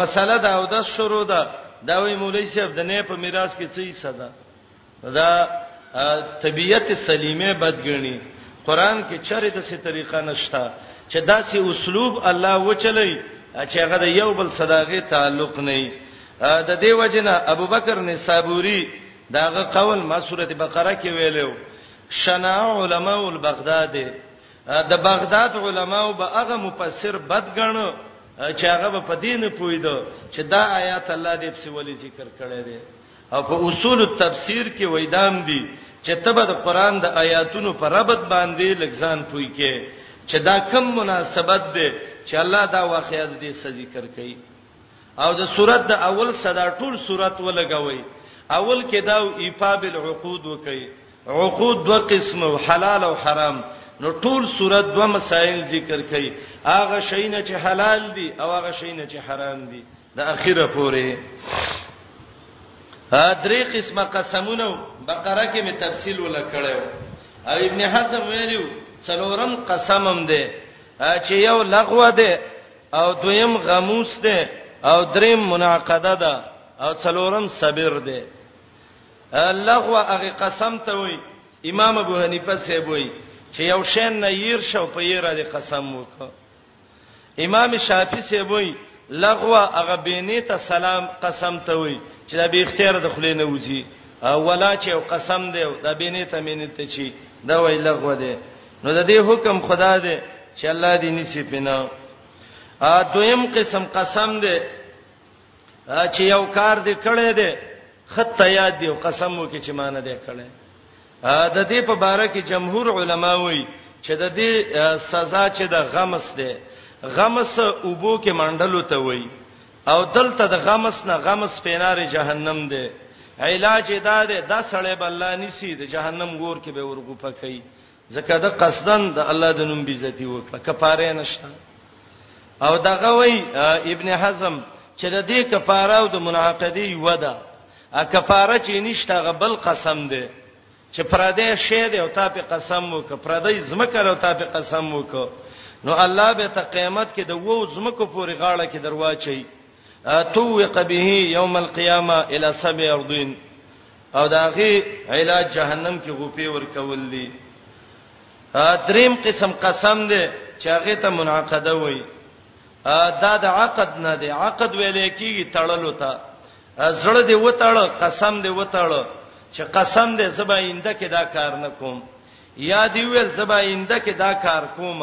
مسله دا او د شروع ده دا وی مولوی صاحب د نه په میراث کې څه حصہ ده دا طبيعت سلیمه بدګنی قران کې چره د سي طریقه نشته چې داسې اسلوب الله وچلی چې هغه د یو بل صداغه تعلق نه وي د دې وجنه ابوبکر نصابوري داغه قول ما سورته بقره کې ویلو شنا علماء البغداد د بغداد علماو به هغه مفسر بد غنو چې هغه په دې نه پویدو چې دا آیات الله دې په سولې ذکر کړی دی او په اصول التفسیر کې وېدام دي چې تبه د قران د آیاتونو پر ربط باندې لګزان پوي کې چې دا کم مناسبت ده چې الله دا واقعیت دې ذکر کړي او د صورت د اول صدا ټول صورت ولګوي اول کې دا او ایفا بالعقود وکي عقود دو قسم حلال او حرام نو ټول صورت دو مسائل ذکر کړي هغه شی نه چې حلال دي او هغه شی نه چې حرام دي د اخیره پورې ا درې قسمه قسمونه بقره کې می تفصیل ولکړیو او ابن حزم ویلو څلورم قسمم ده چې یو لغوه ده او دویم غموس ده او دریم مناقده ده او څلورم صبر ده لغو هغه قسم ته وای امام ابو حنیفه صاحب وای چې یو شین نه ير شو په یره د قسم وکړه امام شافعي صاحب وای لغو هغه بینه ته سلام قسم ته وای چې د به اختیار د خلې نه وځي ولا چې قسم دی د بینه ته مینه ته چی دا وای لغو دی نو د دې حکم خدا دی چې الله دې نسی پنا ا دویم قسم قسم دی چې یو کار دې کړی دی خطه یاد دی او قسم مو کې چې مان دې کړی د دې په باره کې جمهور علما وایي چې د دې سزا چې د غمس دی غمس اوبو کې منډلو ته وایي او دلته د غمس نه غمس پینار جهنم دی علاج دا دی د سړې بلانی سي د جهنم ګور کې به ورغو پکې ځکه د قصدن د الله د نوم بیزتی وکړه کفاره نشته او دغه وای ابن حزم چې د دې کفاره او د مناقضه یو ده ا کفاره چې نشته غبل قسم ده چې پردې شه ده او تا په قسم وک پردې زمکه او تا په قسم وک نو الله به ته قیامت کې د وو زمکو پورې غاړه کې درواچي توق به یوم القیامه الی سبع ارضین او دا غي علاج جهنم کې غوپی ورکول دي دریم قسم قسم دی چې هغه ته منعقده وای دا د عقد نه دی عقد ویل کېږي تړلو ته زړه دی وتړ قسم دی وتړ چې قسم دی زبا اینده کې دا کار نه کوم یا دی ویل زبا اینده کې دا کار کوم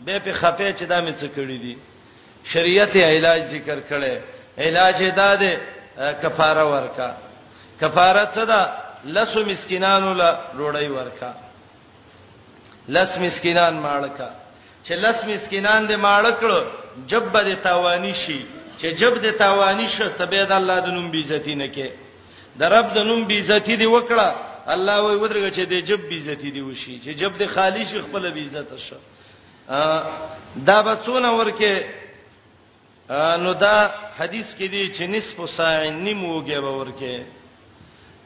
به په خپه چې دا مې څه کړی دي شریعت علاج ذکر کړي علاج دا ده کفاره ورکا کفاره څه ده لسو مسکینانو له ډوړی ورکا لس مسکینان مالکا چې لس مسکینان دې مالکړو جب به تاوانی شي چې جب دې تاوانی شي تبه د الله د نوم بیزتی نه کې د رب د نوم بیزتی دی وکړه الله وي ودرګه چې دې جب بیزتی دی وشي چې جب دې خالی شي خپل بیزت شي دا به څونه ورکه نو دا حدیث کې دی چې نصف ساع نیم وګه به ورکه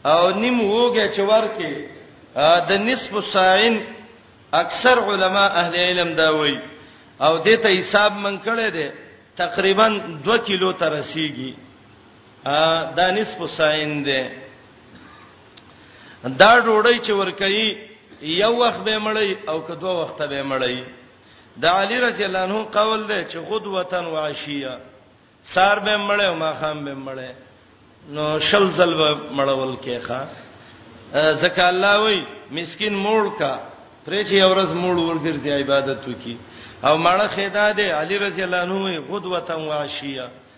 او نیم وګه چې ورکه د نصف ساع اکثر علما اهل علم دا وایي او دته حساب من کړی دی تقریبا 2 کیلو ته رسیږي دا نصف ساين دی دا ډوړی چې ور کوي یو وخت به مړی او که دوه وخت به مړی د علی رضی الله عنه قول دی چې غد وطن واشیه سار به مړی او ما خام به مړی نو شل زل به مړول کېخه زکه الله وای مسكين موړ کا پرې چې اورز موړ ورګرځي عبادت وکي او ماړه خیدا دې علي رضی الله عنه غدوه واشیه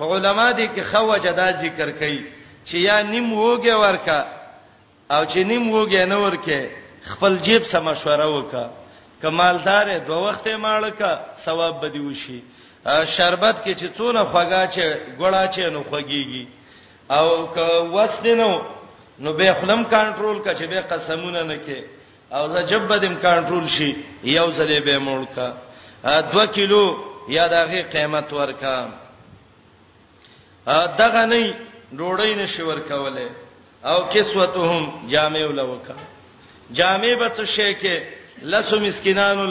علما دې کې خو وجه دا ذکر کوي چې یا نیم وګه ورکا او چې نیم وګه نه ورکه خپل جیب سم مشوره وکا کمالدار دوه وخته مالکا ثواب بدی وشي شربت کې چې څونه خوګا چې ګړا چې نو خوګيږي او که وس دینو نو به خپلم کنټرول کچې به قسمونه نه کې او دا جبه دم کنټرول شي یو ځلې به مړکا 2 کیلو یا دغه قیمت ورکا دغه نه ډوړی نشي ورکوله او کسوتهم جامع ولوکا جامع به څه شي کې لسو مسکینانو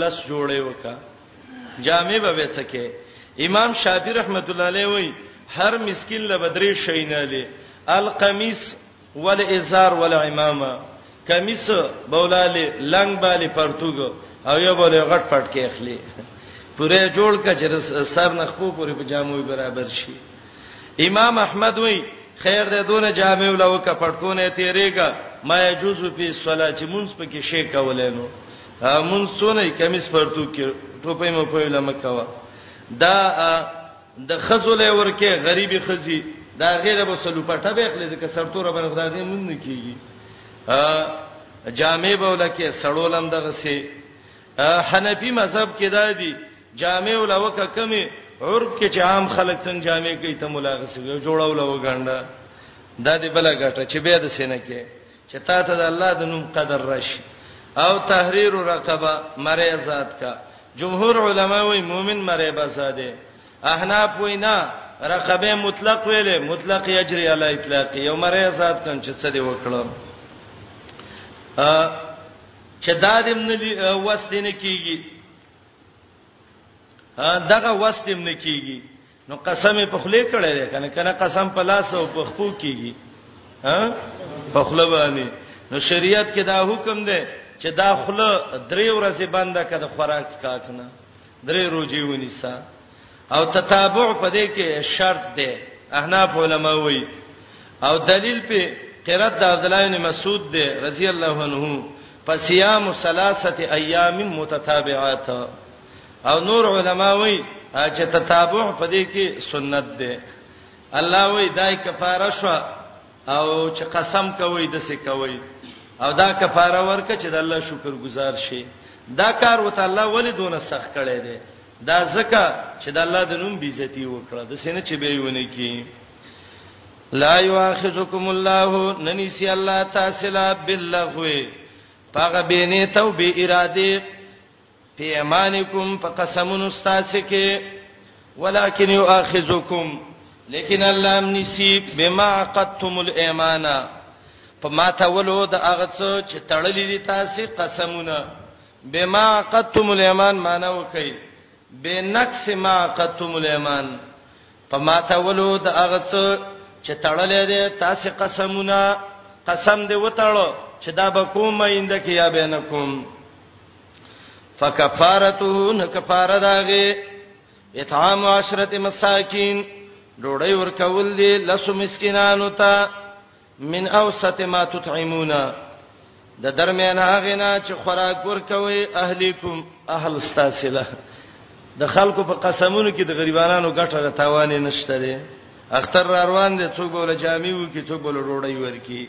لس جوړې وکا جامع به وڅ کې امام شافعي رحمت الله علیه وای هر مسکین له بدرې شیناله القمیس ول ازار ول امامه کمیس بولاله لنګ بالی پرتوګ او یو بوله غټ پټ کې اخلي پوره جوړ کا چې سر نخپو پوره په جامو برابر شي امام احمد وای خیر ده دونه جامع ولو کا پټکونه تیریګا ما یجوز فی الصلاه چې مونږ پکې شی کولای نو مونږ څونه کمیس پرتوګ کې ټوپې مو په لمکوا دا د خزو له ورکه غریبي خزي دا غیره به سلو پټه به خلې ځکه سرتوره باندې خدای دې مونږ نه کیږي ا جامع به ولکه سړولم دغه سي حنفي مذهب کې دا دي جامع ولوکه کمی عرب کې چې عام خلک څنګه جامع کوي ته ملاغسي جوړول وګڼدا دا دې بل غټه چې به د سینې کې چې تا ته د الله د نوم قدر راشي او تحریر رقبه مری آزاد کا جمهور علما وی مؤمن مری به ساده احناف وی نه رقبه مطلق ویلې مطلق یجری علی اطلاق یو مری آزاد کن چې څه دی وکړو چې دا دې نه وسدینه کیږي دغه وسدیم نه کیږي نو قسم په خله کړه دی کنه کنه قسم په لاس او په خپو کیږي ها په خله باندې نو شریعت کې دا حکم دی چې دا خله درې ورځې بند کړه خوراک څکاک نه درې روزي ونیسا او تتابع په دې کې شرط دی احناف علما وایي او دلیل په قرات د عبد الله بن مسعود دی رضی الله عنه فصيام ثلاثه ايام متتابعات او نور علما وایي چې تتابع په دې کې سنت ده الله وایي دای کفاره شو او چې قسم کوي د څه کوي او دا کفاره ورکه چې د الله شکر گزار شي دا کار وته الله ولې دونه سخت کړي دي دا ځکه چې د الله د نوم بیزتی وکړه د سینې چې به یونه کی لا یواخذکم الله ننسی الله تعالی باللغو پاغه بینه تو به اراده فی ایمانکم په قسمونو ستاسو کې ولکن یؤاخذکم لیکن الله امنسی بما عقدتم الايمان په ما تولو د هغه څه چې تړلې دي تاسو قسمونه بما عقدتم الايمان معنی وکي بنقص ما عقدتم الايمان په ما تولو د هغه څه چې تړلې دي تاسو قسمونه قسم دې وتاړو چې دا به کوم اینده کې یا بینکم فکفارته نه کفاره داغه اطعام عشرت مساکین ډوړی ورکول دي لس مسکینانو ته من اوسط ما تطعمونا د درمیان هغه نه چې خوراک ورکوي اهلیکم اهل استاسله د خلکو په قسمونو کې د غریبانو ګټه غتاوانه نشته دي اختر را روان دي څوک بوله جامي وو کې څوک بوله روړی ورکی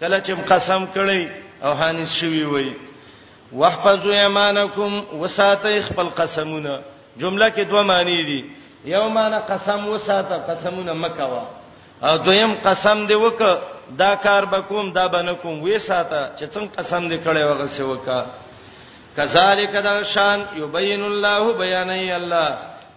کله چې قسم کړی او حانس شوی وای واحفظوا ایمانکم وساتئ خپل قسمونه جمله کې دوه معنی دي یو معنی قسم وساته قسمونه مکوا او دویم قسم دی وک دا کار بکوم دا بنکوم وې ساته چې څنګه قسم دې کړي وغه سی وکا کذالک دا شان یبین الله بیانای الله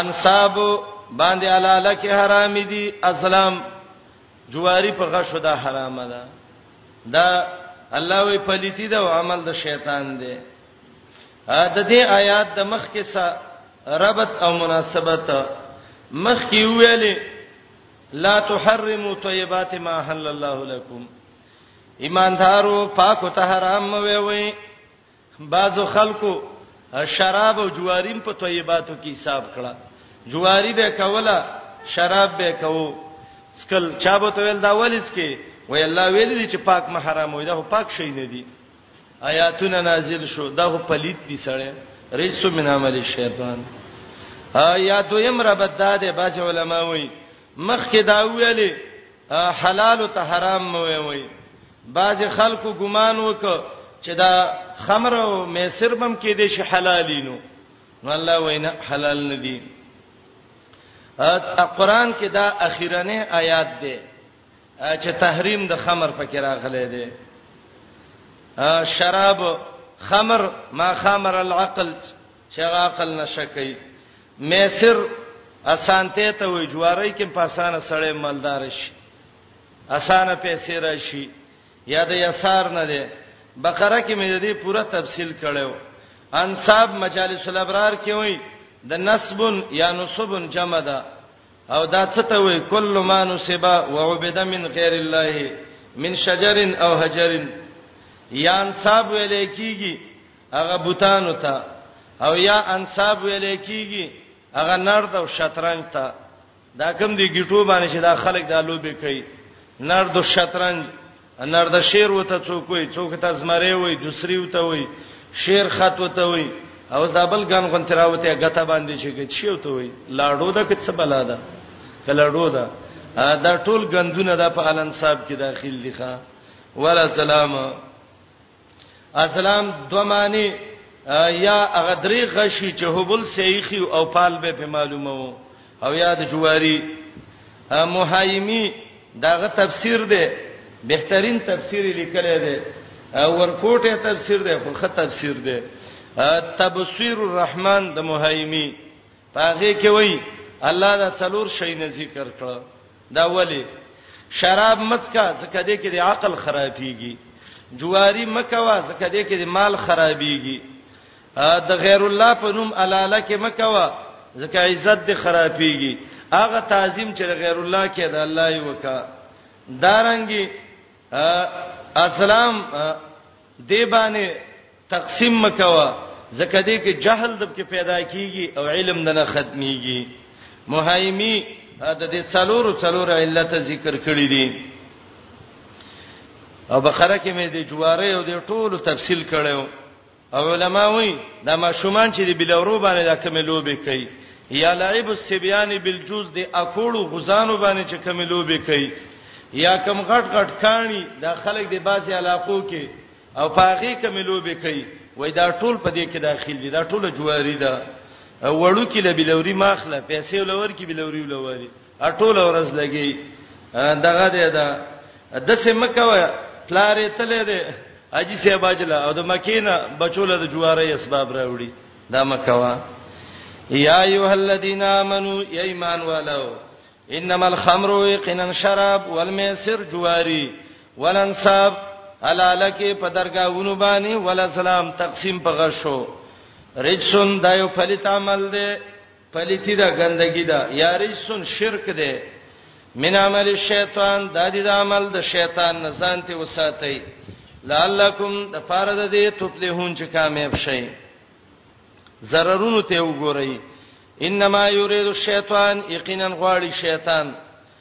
انصاب باندې علاله کې حرام دي اسلام جواری په غشو دا حرام ده دا الله وی پلیتی دا عمل د شیطان دی د دې آیات د مخ کې سره ربط او مناسبت مخ کې ویلې لا تحرموا طيبات ما حل الله لكم ایماندارو پاکو ته حرام مې وې بعضو خلکو شراب او جواریم په طیباتو کې حساب کړه جواری به کوله شراب به کوو سکل چا به ته ویل دا ولې څکي وای الله ویل دي چې پاک مه حرام وي دا خو پاک شي نه دي آیاتونه نازل شو دا خو پلیت دي سره ریسو من عمل شیطان یا دویم رب داده باج علماوی مخکې دا ویلې حلال ته حرام مو وي بعض خلکو ګمان وک چې دا خمر او میسر بم کې دي شي حلالینو نو الله وینا حلال نه دي قرآن کې دا اخیرنه آیات ده چې تحریم د خمر پکې راغلي دي شراب خمر ما خمر العقل چې هغه عقل نشه کوي میسر اسانته ته وي جواری کې په اسانه سړی مالدار شي اسانه پیسې راشي یا د یسار نه دی بقره کې مې دې پوره تفصیل کړو انصاب مجالس الابرار کې وي د نسب یا نسب جمع ده او دا څه ته وي کل ما نسبا وعبد من غیر الله من شجر او حجر یا انصاب ویلې کیږي هغه بوتانو ته او یا انصاب ویل کیږي هغه نرد او شطرنج ته دا کوم دی گیټو باندې چې دا خلک دا لوبي کوي نرد او شطرنج نرد شیر وته څوک وي څوک ته زمره وي دوسری وته وي شیر خط وته وي او دا بل ګان غون تراوته غته باندې چې کې شی وته وي لاړو دا کڅ بلا ده کله ډو ده دا ټول غندونه د په الانصاب کې داخل دي ښا ولا سلام اسلام دوه معنی یا هغه درې غشي چې هبل سیخي او پال به په معلومه وو او یا د جواری محایمی داغه تفسیر دی بهترین تفسیر لیکل دی ورکوټه تفسیر دی خو خط تفسیر دی تبصیر الرحمن د محایمی پاغه کې وای الله دا څلور شی نه ذکر کړ دا ولی شراب مڅکا ځکه دې کې د عقل خرابېږي جواری مکوا ځکه دې کې د مال خرابېږي د غیر الله په نوم الاله کې مکوا ځکه عزت دې خرابېږي هغه تعظیم چې غیر الله کې د الله یې وکا دارنګي اسلام دی باندې تقسیم مکوا ځکه دې کې جهل د کې پیدا کیږي او علم د نه ختميږي مهایمی د دې څلورو څلورو علت ذکر کړی دي او بخره کې مې د جواره او د ټولو تفصیل کړو او علما وایي دا ماشومان چې د بلورو باندې د کومې لوبې کوي یا لعب السبیان بالجوز د اکوړو غزانو باندې چې کومې لوبې کوي یا کم غټ غټ کانی د خلک د باسي علاقو کې او پاغي کمی لوبي کوي وای دا ټول په دې کې داخل دي دا ټول جواری ده وړو کې لبلوري ماخله پیسې ولور کې بلوري ولوري اټول ورځ لګي دغه دې دا د سمکوه پلارې تلې دې اجي سي باجلا او د مکینه بچوله د جواري اسباب راوړي دا مکوا یا ایه الذین آمنو یا ایمان والو انما الخمر یقینا شراب والمیسر جواری ولنصاب حلاله کې په درگاهونو باندې ولسلام تقسیم په غشو رجسون دا یو پلیت عمل دی پلیتی دا ګندګی دا یا رجسون شرک دی من عمل الشیطان دا دی دا عمل د شیطان نه ځان ته وساتئ لعلکم د پاره د دې تفلحون چې کامیاب شئ ضررونو ته وګورئ انما یرید الشیطان یقینا غواړي شیطان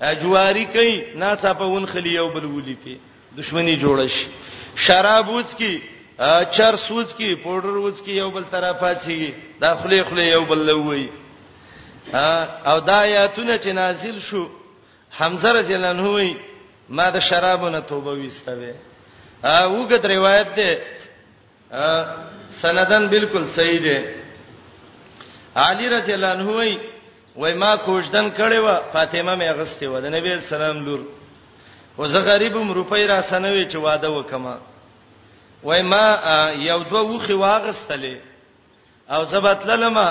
اجواری کوي نا صاحب ون خلی یو بل ولي په دښمنی جوړ شي شراب وڅ کی چر سوز کی پودر وڅ کی یو بل طرفه چی دا خلی خلی یو بل لوي او دا آیاتونه چې نازل شو حمزه رضی الله عنه وی ما د شرابونو توبه وستوي اوګد روایت ده سندن بالکل صحیح دی علی رضی الله عنه وای وای ما کوشدن کړي و فاطمه مې غستې و د نبی اسلام لور و زه غریبم روپۍ را سنوي چې واده وکما وای ما یو دوه وخي واغستلې او زبت للما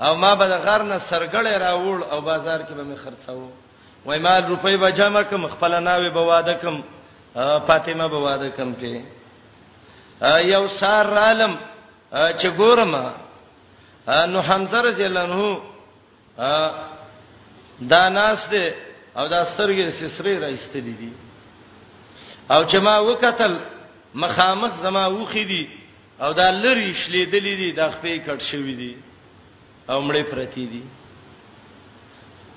او ما به د غر نه سرګړې راوړ او بازار کې به می خرڅاو وای ما روپۍ به جمع کوم خپل ناوې به واده کوم فاطمه به واده کوم په یو سار عالم چې ګورم نو حمزه رضی الله عنه دا ناس دی او دا سترګې سسری راستلې دي او چې ما وکتل مخامخ زما وخې دي او دا لری شلیدلې دي دا خپې کټ شوې دي او مړې پرتی دي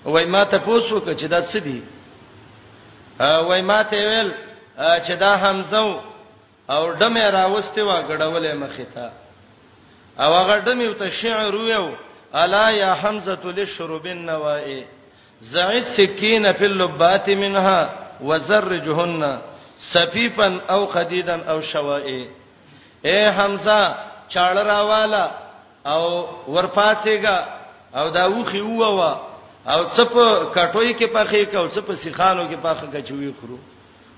وای ما ته پوسو ک چې دا څه دي وای ما ته ویل چې دا حمزه او دمه راوسته وا غړولې مخې ته او هغه دمه ته شعر ویو الا یا حمزه للشرب النوائے زع السكين في اللبات منها وزرجهن سفيفا او خديدا او شوائے اے حمزه چاړه راواله او ورپاتېګا او دا وخی ووا او څه په کټوي کې پخې کو څه په سیخانو کې پخې کچوي خرو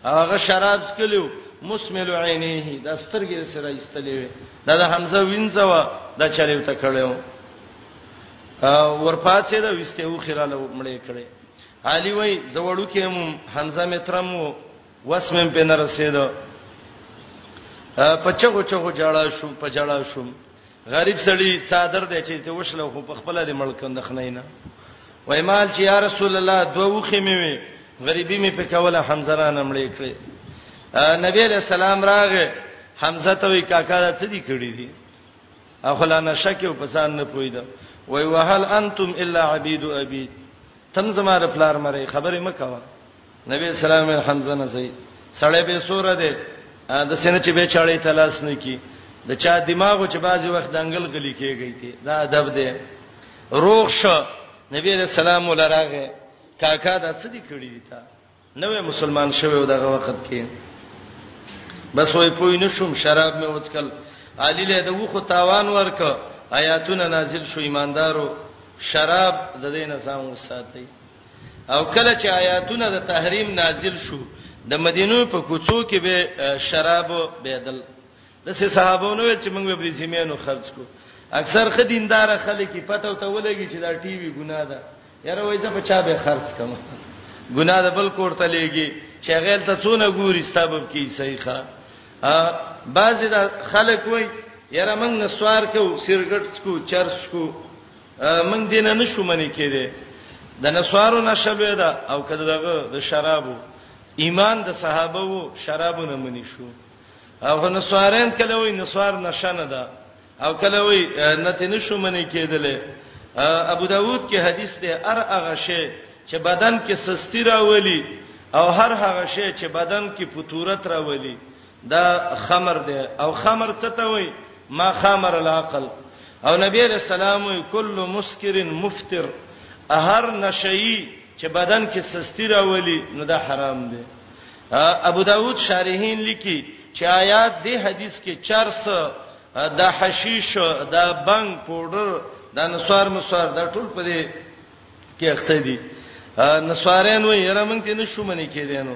هغه شراب سکلو مسمل عینه د سترګې سره ایستلې دا د حمزه وینځوا د چلیو ته کړو ورپاتې دا وسته وخیراله مړې کړې علی وای زوړو کې هم حمزه مترم وو وسمم په نه رسیدو په چغو چغو جړا شو په جړا شو غریب سړی څادر دی چې ته وشله خو په خپل دې ملکند خنینا وای مال چې یا رسول الله دوه وخې مې وي غریبي مې په کوله حمزه را نمړې کړې نبی له سلام راغې حمزه ته وی کاکا دا څه دي کړی دي اخلا نشکه په ځان نه پویدا وای وهل انتم الا عبید ابي تم زما د پلار مری خبره مکوه نبی اسلام حمزه نه سي سړی به سور دی د سینې چې به چاړې تلاس نه کی د چا دماغو چې بعضی وخت دنګل غلی کیږي ته دا ادب دی روغ شو نبی رسول الله ولراغه کاکا دا څه دي کړی دي تا نوې مسلمان شوی دغه وخت کې بس وای پوی نشوم شراب مې وڅکل علی له دغه خو تاوان ورک آیاتونه نازل شو ایماندارو شراب د دې نه سم وساتئ او کله چې آیاتونه د تحریم نازل شو د مدینو په کوڅو کې به شراب بهدل د سه صحابونو چې موږ به زمینو خرج کو اکثر خدیندار خلک پته ته ولګي چې دا ټي وي ګناه ده یاره وای ته په چا به خرج کم ګناه ده بل کوړه لګي چې غیر ته څونه ګوري ستابب کی صحیح ښا بعضی د خلک وای یاره موږ نسوار کو سیرګټ کو چرس کو موږ دین نه شو منی کېده د نسوارو نشبه ده او کده دغه د شرابو ایمان د صحابه وو شرابو نه منی شو او نسوارین کله وی نسوار نشنه ده او کله وی نته نشو منی کېدل ابو داود کې حدیث ده ار هغه شی چې بدن کې سستی راولي او هر هغه شی چې بدن کې پتورت راولي دا خمر دی او خمر څه ته وای ما خمر العقل او نبی علیہ السلام وی کل مسکر مفتر هر نشئی چې بدن کې سستی راولي نو دا حرام دی ابو داود شارحین لیکي چې آیات دی حدیث کې 400 دا حشیش دا بنګ پودر دا نسوار مسوار دا ټول په دې کې اخته دي نسوارین وی یره مونږ ته نشو منې کېدینو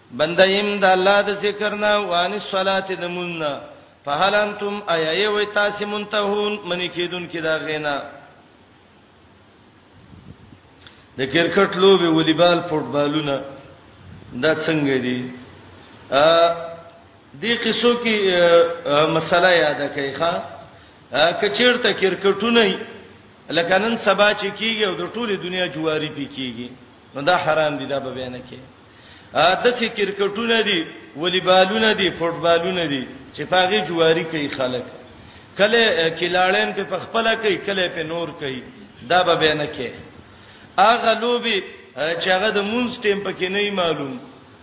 بندایم د الله د ذکر نه وان صلات د مونږه فهل انتم ایای وای تاسو منتهون منی کیدون کی دا غینا د کرکټ لوبي والیبال فوټبالونه دا څنګه دي ا دې قصو کې مسله یاد کړئ ښا کچیرته کرکټونه لکه نن سبا چې کیږي او د ټوله دنیا جواری پی کیږي نو دا حرام دي دا به بیان کې د څه کرکټونه دي ولیبالونه دي فوټبالونه دي چې پاغه جواری کوي خلک کله کلاړین په پخپله کوي کله په نور کوي دا به بیان کې اغه لوبي چې هغه د مونږ ټیم پکې نه معلوم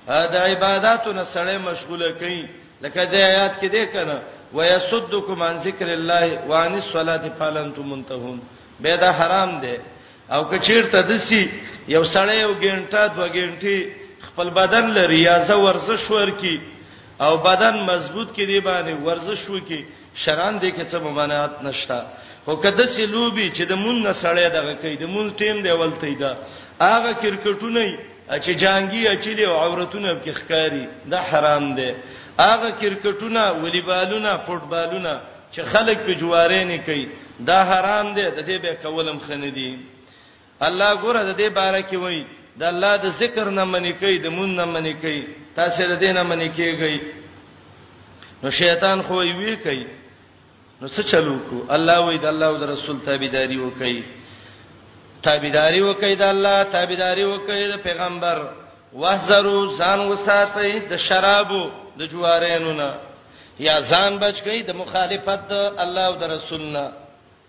دا عبادتو نه سړی مشغوله کوي لکه د آیات کې ده کنه ويسدکم عن ذکر الله وعن الصلاه فلنتم منتهون به دا حرام ده او که چیرته دسی یو سړی یو ګنټه دو ګنټي خپل بدن له ریاضه ورزش ورکی او بدن مضبوط کې دی باندې ورزش وکي شران دې کې څه ممانعت نشته خو کده سې لوبي چې د مون نه سړی دغه کوي د مون ټیم دی ولته دا هغه کرکټونه چې جانګي اچلي او عورتونه کې ښکاری دا حرام دی هغه کرکټونه ولیبالونه فوټبالونه چې خلک په جوارې نه کوي دا حرام دی د دې به کولم خنه دي الله ګوره د دې باره کې وایي د الله د ذکر نه منې کوي د مون نه منې کوي تاسو د دې نه منې کیږئ نو شیطان خو یې وی کوي نو څه چلو کو الله وایي د الله او د رسول تابعداري وکړي تابعداري وکړي د الله تابعداري وکړي د پیغمبر واحذروا ځان وساتئ د شرابو د جوارینو نه یا ځان بچ کړئ د مخالفت د الله او د رسول نه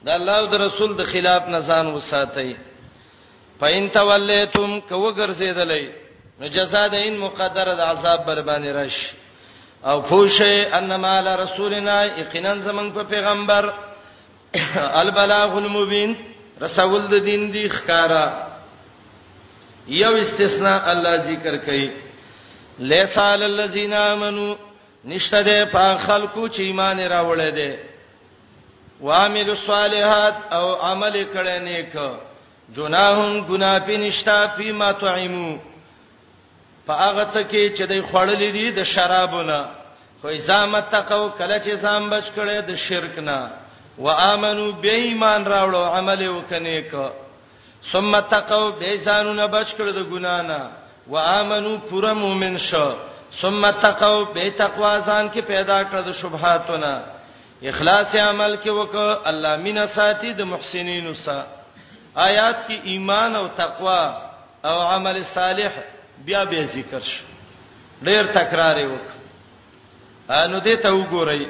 د الله او د رسول د خلاف نه ځان وساتئ پاین تولیتم کو وګرځیدلې نو جزاء د ان مقدره د عذاب بر باندې رش او فوشه انما علی رسولنا یقینا زمون په پیغمبر البلاغ المبین رسول د دین دی ښکارا یو استثناء الله ذکر کړي لیسال الذین آمنو نشته ده په خلکو چې ایمان راوړی دی وامل الصالحات او عمل کړه نیک جناهم ګنا په نشتا فيما طعمو په هغه څه کې چې دوی خړلې دي د شرابونه خو ازامت تقو کله چې ځان بچ کړي د شرک نه وامنو به ایمان راوړو عمل وکنه کو ثم اتقوا بیزانونه بچ کړ د ګنا نه وامنو پورا مؤمن شو ثم اتقوا به تقوا ځان کې پیدا کړ د شبهاتونه اخلاص عمل کې وک الله مینا ساتي د محسنینو سره آیات کې ایمان او تقوا او عمل صالح بیا به ذکر شو ډیر تکرار وک نو دې ته وګورئ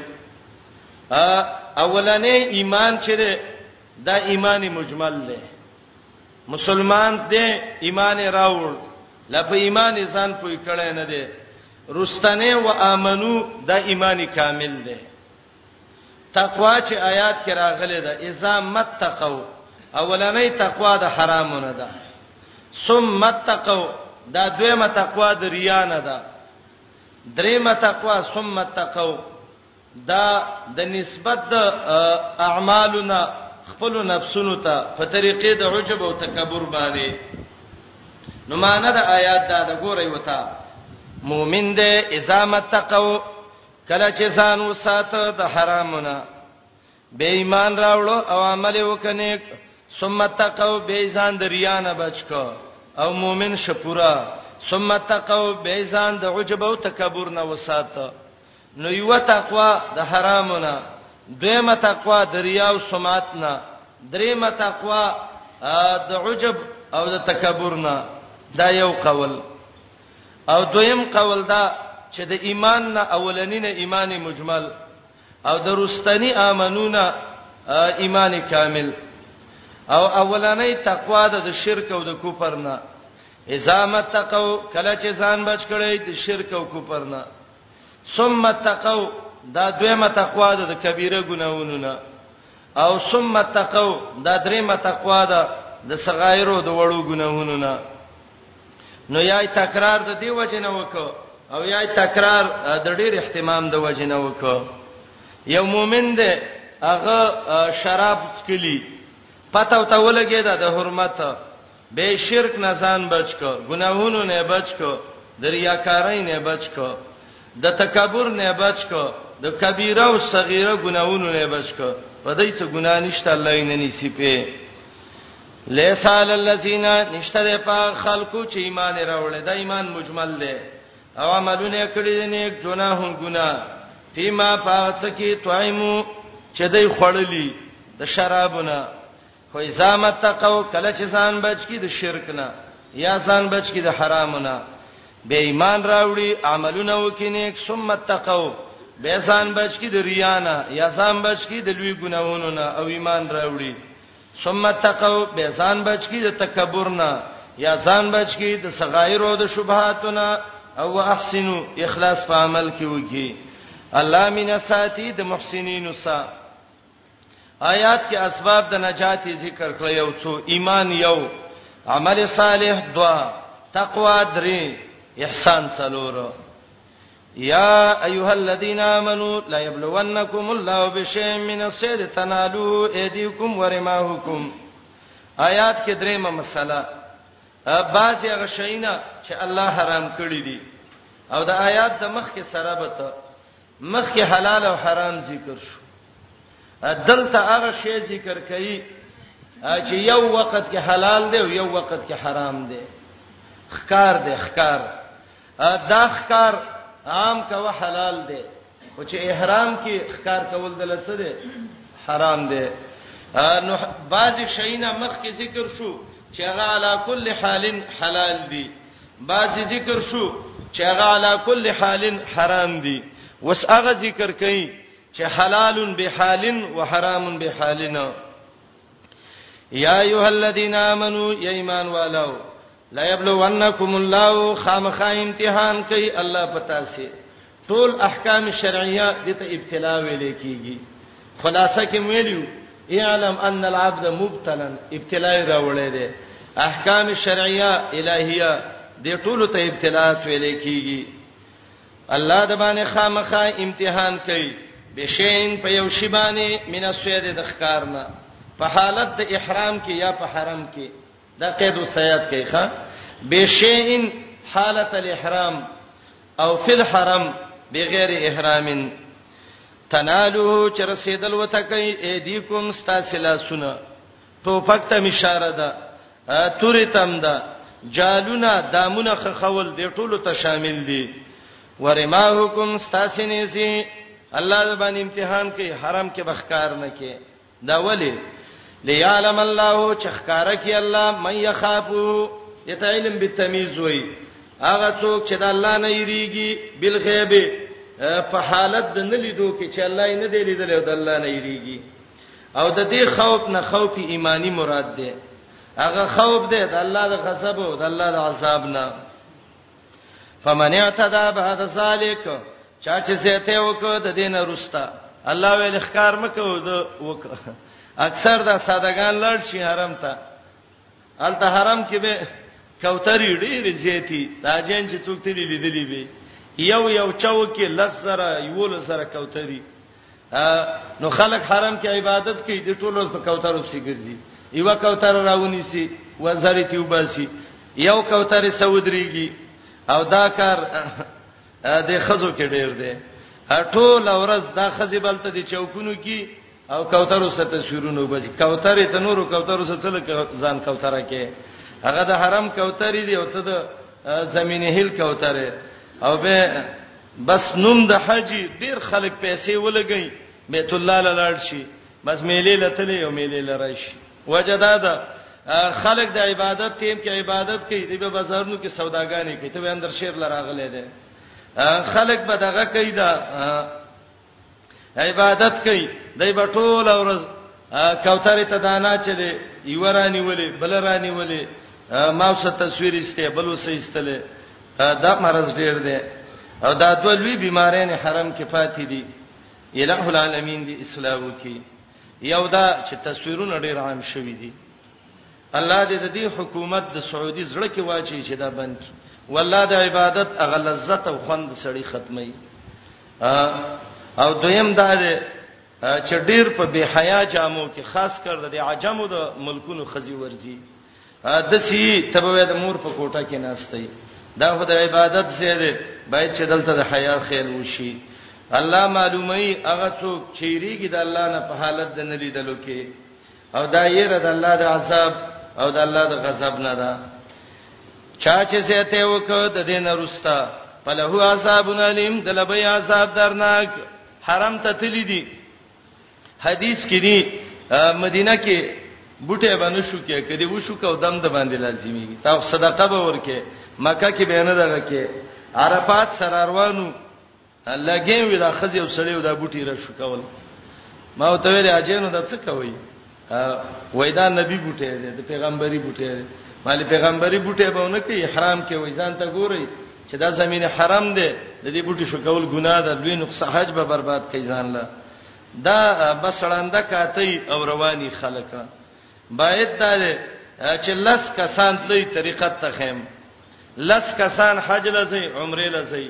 اولنې ایمان چې دا ایمان مجمل دی مسلمان دی ایمان راوړ لا په ایمان ځان پوي کړی نه دی رستنه و امنو دا ایمان کامل دی تقوا چې آیات کې راغلي ده اذا متقوا اولنې تقوا د حرامونه ده ثم متقوا دا دویمه تقوا د ریا نه ده دریمه تقوا ثم متقوا دا د نسبت د اعمالنا خپل نفسونو ته په طریقې د عجب او تکبر باندې نو معنا د آیات دا د ګورې وتا مؤمن دې اذا متقو کله چې ځان وساته د حرامونه بے ایمان راوړو او عمل وکنه ثم تقو بے ځان د ریا نه بچکو او مؤمن شپورا ثم تقو بے ځان د عجب او تکبر نه وساته نو یو تقوا د حرامو نه دویمه تقوا د ریا او سمعت نه دریمه تقوا د عجب او د تکبر نه دا یو قول او دویم قول دا چې د ایمان نه اولنینه ایمان مجمل او د رستنی امنونه ایمان کامل او اولنې تقوا د شرک او د کفر نه اذا متقوا کله چې ځان بچ کړي د شرک او کفر نه ثم تقوا دا دویمه تقوا ده د کبیره ګناونو نه او ثم تقوا دا دریمه تقوا ده د صغایرو د وړو ګناونو نه نو یای تکرار د دی وجنه وکاو او یای تکرار د ډیر اهتمام د وجنه وکاو یو مؤمن دی هغه شراب څکلی پته او ته ولګی دا د حرمت به شرک نه ځان بچ کو ګناهونو نه بچ کو د ریاکارۍ نه بچ کو د تکبر نه بچ کو د کبیره او صغیره ګناهونو نه بچ کو په دې څه ګناه نشته الله یې نه نیسی په لیسال الذین نشتره په خلقو چې ایمان راوړل دا ایمان مجمل دی او عملونه کړی دي نیک جناح ګنا فيما فاتکی طعمو چې دای خړلې د شرابونه فاذا متقوا کله چې ځان بچ کی د شرک نه یا ځان بچ کی د حرام نه به ایمان راوړي عملونه وکي نیک ثم متقوا به ځان بچ کی د ریا نه یا ځان بچ کی د لوی ګناونو نه او ایمان راوړي ثم متقوا به ځان بچ کی د تکبر نه یا ځان بچ کی د صغائر او د شبهات نه او احسنو اخلاص په عمل کې وکي الله مینا ساتي د محسنینو سره آیات کې اسباب د نجات ذکر کړ یو څو ایمان یو عمل صالح دوا تقوا درې احسان څلور یا ایها الذین آمنو لا یبلونکم الله بشیء من الصید تنالو ایدیکم ورماحکم آیات کې درېمه مسله بعضی هغه شیونه چې الله حرام کړی دي او د آیات د مخ کې سره به ته مخکې حلال او حرام ذکر شو دلته هغه شی ذکر کړي چې یو وخت کې حلال دی او یو وخت کې حرام دی خکار دی خکار دا خکار عام کوا حلال دی او چې احرام کې خکار کول د لڅ دی حرام دی نو بعضی شینا مخکې ذکر شو چې هغه علا کل حالن حلال دي بعضی ذکر شو چې هغه علا کل حال حرام دي وس هغه ذکر کئ چې حلال به حال و حرام به حال نه یا ایها الذین آمنو یا ایمان والو لا یبلونکم الله خامخا امتحان کوي الله پتا سي ټول احکام شرعیه دته ابتلا ویل کیږي خلاصه کې ویلو اعلم ان العبد مبتلا ابتلا راولې ده احکام شرعیه الہیه د ټولو ته ابتلا ویل کیږي الله د باندې خامخا امتحان کوي بشین په یو شی باندې من السید د ښکارنا په حالت د احرام کې یا په حرم کې دا قید وسیات کوي ښا بشین حالت الاحرام او فی الحرم بغیر احرام تنالو چې رسیدل وته کوي اې دی کوم ستاسلا سونه ټوپک ته اشاره ده توري تم ده جالونه دامونه خخول دی ټولو ته شامل دي ورماحکم ستاسنیسی الله باندې امتحان کوي حرام کې بخکار نه کوي دا ولی ليعلم الله چخکاره کی الله من يخافو دته علم بالتمیز وای هغه څوک چې د الله نه یریږي بالغیب په حالت د نه لیدو کې چې الله یې نه دی لیدل او د الله نه یریږي او د دې خوف نه خوف ایمانی مراد ده هغه خوف ده د الله د غضب او د الله د عذاب نه فمن اعتدى بعد ذلك چا چې زیته وکړه د دین رستا الله ویل ښکار مکو د وک اکثر دا سادهګان لړ شي حرم ته الته حرم کې به کوتري ډېر زیاتی دا جن چې څوک تللی لیدلی به یو یو چاو کې لسره یو لسره کوتري نو خلک حرم کې عبادت کوي د ټولو په کوترو پسې ګرځي یو کوتر راونی سي وزاري ته وباسي یو کوتر سودريږي او دا کار د خزو کې ډیر دی ټول ورځ دا خزي بلته دي چوکونو کې او کوترو سره تصویرونه وباسي کوترې ته نورو کوترو سره څل ځان کوتره کې هغه د حرم کوترې دی او ته د زمینه هیل کوتره او به بس نوم د حاجی ډیر خلک پیسې ولګی بیت الله لاړ شي بس میلې لتلې او میلې لراشي وجدا ده خلک د عبادت تیم کې عبادت کوي د به بازارونو کې سوداګانی کوي ته اندر شیر لراغلې ده خلک به دغه کوي دا عبادت کوي دای په ټول ورځ کوثر ته دانا چلی یو رانی ولی بل رانی ولی ما څه تصویر استه بل وسه استله دا مرز ډیر دی او دا دوه لوی بیمارین حرم کې فاتې دي الہ العالمین دی اسلام کې یو دا چې تصویرونه ډیر عام شوي دي الله دې د دې حکومت د سعودي زړه کې واچي چې دا بند کی والله د عبادت اغه لذت او خوند سړی ختمي او دویم دا دی چې ډیر په بے حیا جامو کې خاص کر د عجمو د ملکونو خزي ورزي د سی تبوی د مور په کوټه کې ناشته دا خو د عبادت سره دی باید چې دلته د حیا خیر وشي الله معلومي هغه څوک چیرېږي د الله نه په حالت د نلیدلو کې او دا یره د الله د عذاب او د الله د غضب نه ده چا چې زیته وکړه د دین رستا فله عذاب الیم د لبی عذاب درناک حرم ته تللی دي حدیث کې دي مدینه کې بوټه باندې شو کې کدی وشو کو دم د باندې لازمي تا صدقه به ورکه مکه کې به نه دغه کې عرفات سره روانو الله ګي وی دا خزي او سړیو دا بوټي را شو کول ما ته ویل اجینو دا څه کوي وای دا نبی بوټي دی د پیغمبري بوټي دی مال پیغمبري بوټي به نه کوي حرام کې وای ځان ته ګوري چې دا زمين حرام دی د دې بوټي شو کول ګناه ده دوی نقص حج به برباد کوي ځان له دا بسړانده کاتی او رواني خلک باید دا چې لس کسان تلې طریقت ته خیم لس کسان حج لځي عمره لځي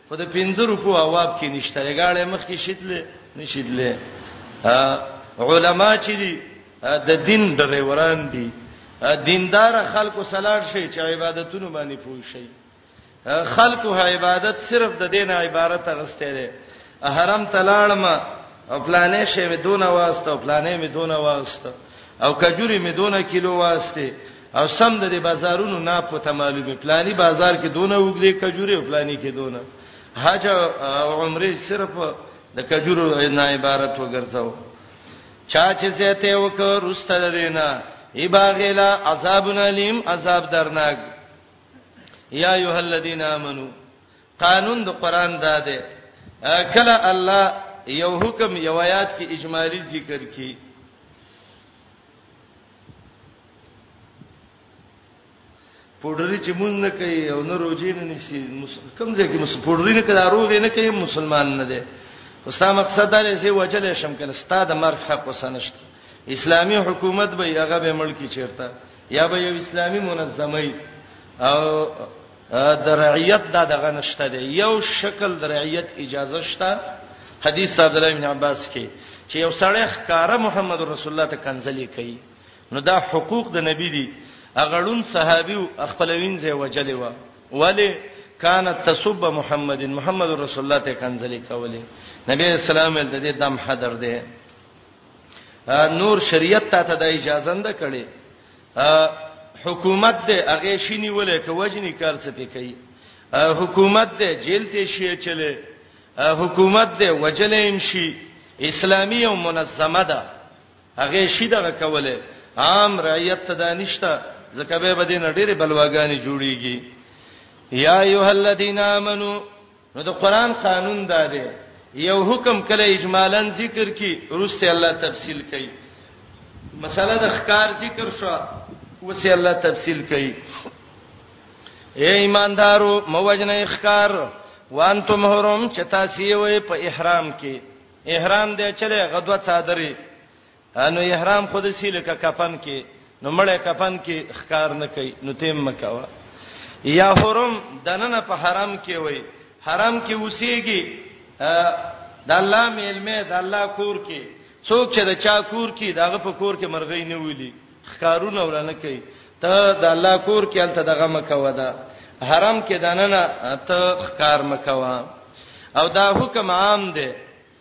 خو د پنځه رکو اواب کې نشته لګاړې مخ کې شیدلې نشیدلې علما چې دي د دین ډریوران دي دیندار خلکو سلام شي چې عبادتونو باندې پوي شي خلکو عبادت صرف د دین عبارت غسته دي حرم تلاړم او پلانې شی مې دونه واسطه او پلانې مې دونه واسطه او کجوري مې دونه کیلو واسطه او سم د بازارونو نه پته معلومه پلاني بازار کې دونه وګړي کجوري او پلاني کې دونه حج او عمره صرف د کجورو نه عبارت وګرځاو چا چې زیته وکړ رسته دینا ای باغلا عذاب الیم عذاب درناک یا ایه الذین آمنو قانون د قران دا ده کله الله یو حکم یو آیات کې اجمالی ذکر کی پوډری چې مونږ نه کوي او نه روزي نه نسی کوم ځای کې مس پوډری نه کړه روغ نه کوي مسلمان نه دی خو ستا مقصد دا لسی وجل شم کنه ستا د مرګ حق وسنشت اسلامی حکومت به هغه به ملکی چیرته یا به یو اسلامی منظمه او د رعیت دا دغه نشته دی یو شکل د رعیت اجازه شته حدیث عبد الله بن عباس کې چې یو سړی ښکارا محمد رسول الله ته کنځلې کوي نو دا حقوق د نبی دي اغړون صحابي او خپلوین زې وجلې و ولی کانت تسب محمد محمد رسول الله ته کنځلې کولې نبی اسلام د دې دم حاضر دی نور شریعت ته ته د اجازه نه کړي حکومت دې هغه شینی ولې ک وجنی کار څه پې کوي حکومت دې جیل ته شي چلے حکومت دې وجلې هم شي اسلامي او منظمه ده هغه شي دغه کوله عام رعیت ته دانشته زکه به بدین ډېری بلواګانی جوړیږي یا ایه الذین آمنو نو د قران قانون دا دی یو حکم کله اجمالا ذکر کی روسته الله تفصیل کوي مسله د ښکار ذکر شو وسه الله تفصیل کوي اے ایماندارو موجنه ښکار وانتم حرم چتا سی وې په احرام کې احرام دې چلے غدوه صادرې انو احرام خود سی لکه کفن کې نو مړې کفن کې ښکار نه کوي نو تیم مکوا یا حرم دنه په حرم کې وای حرم کې اوسېږي د الله میلمه د الله کور کې څوک چې د چا کور کې داغه په کور کې مرغۍ نه ویلي ښکارونه ولنه کوي ته د الله کور کې الته دغه مکوا ده حرم کې دنه ته ښکار مکوا او دا حکم عام دی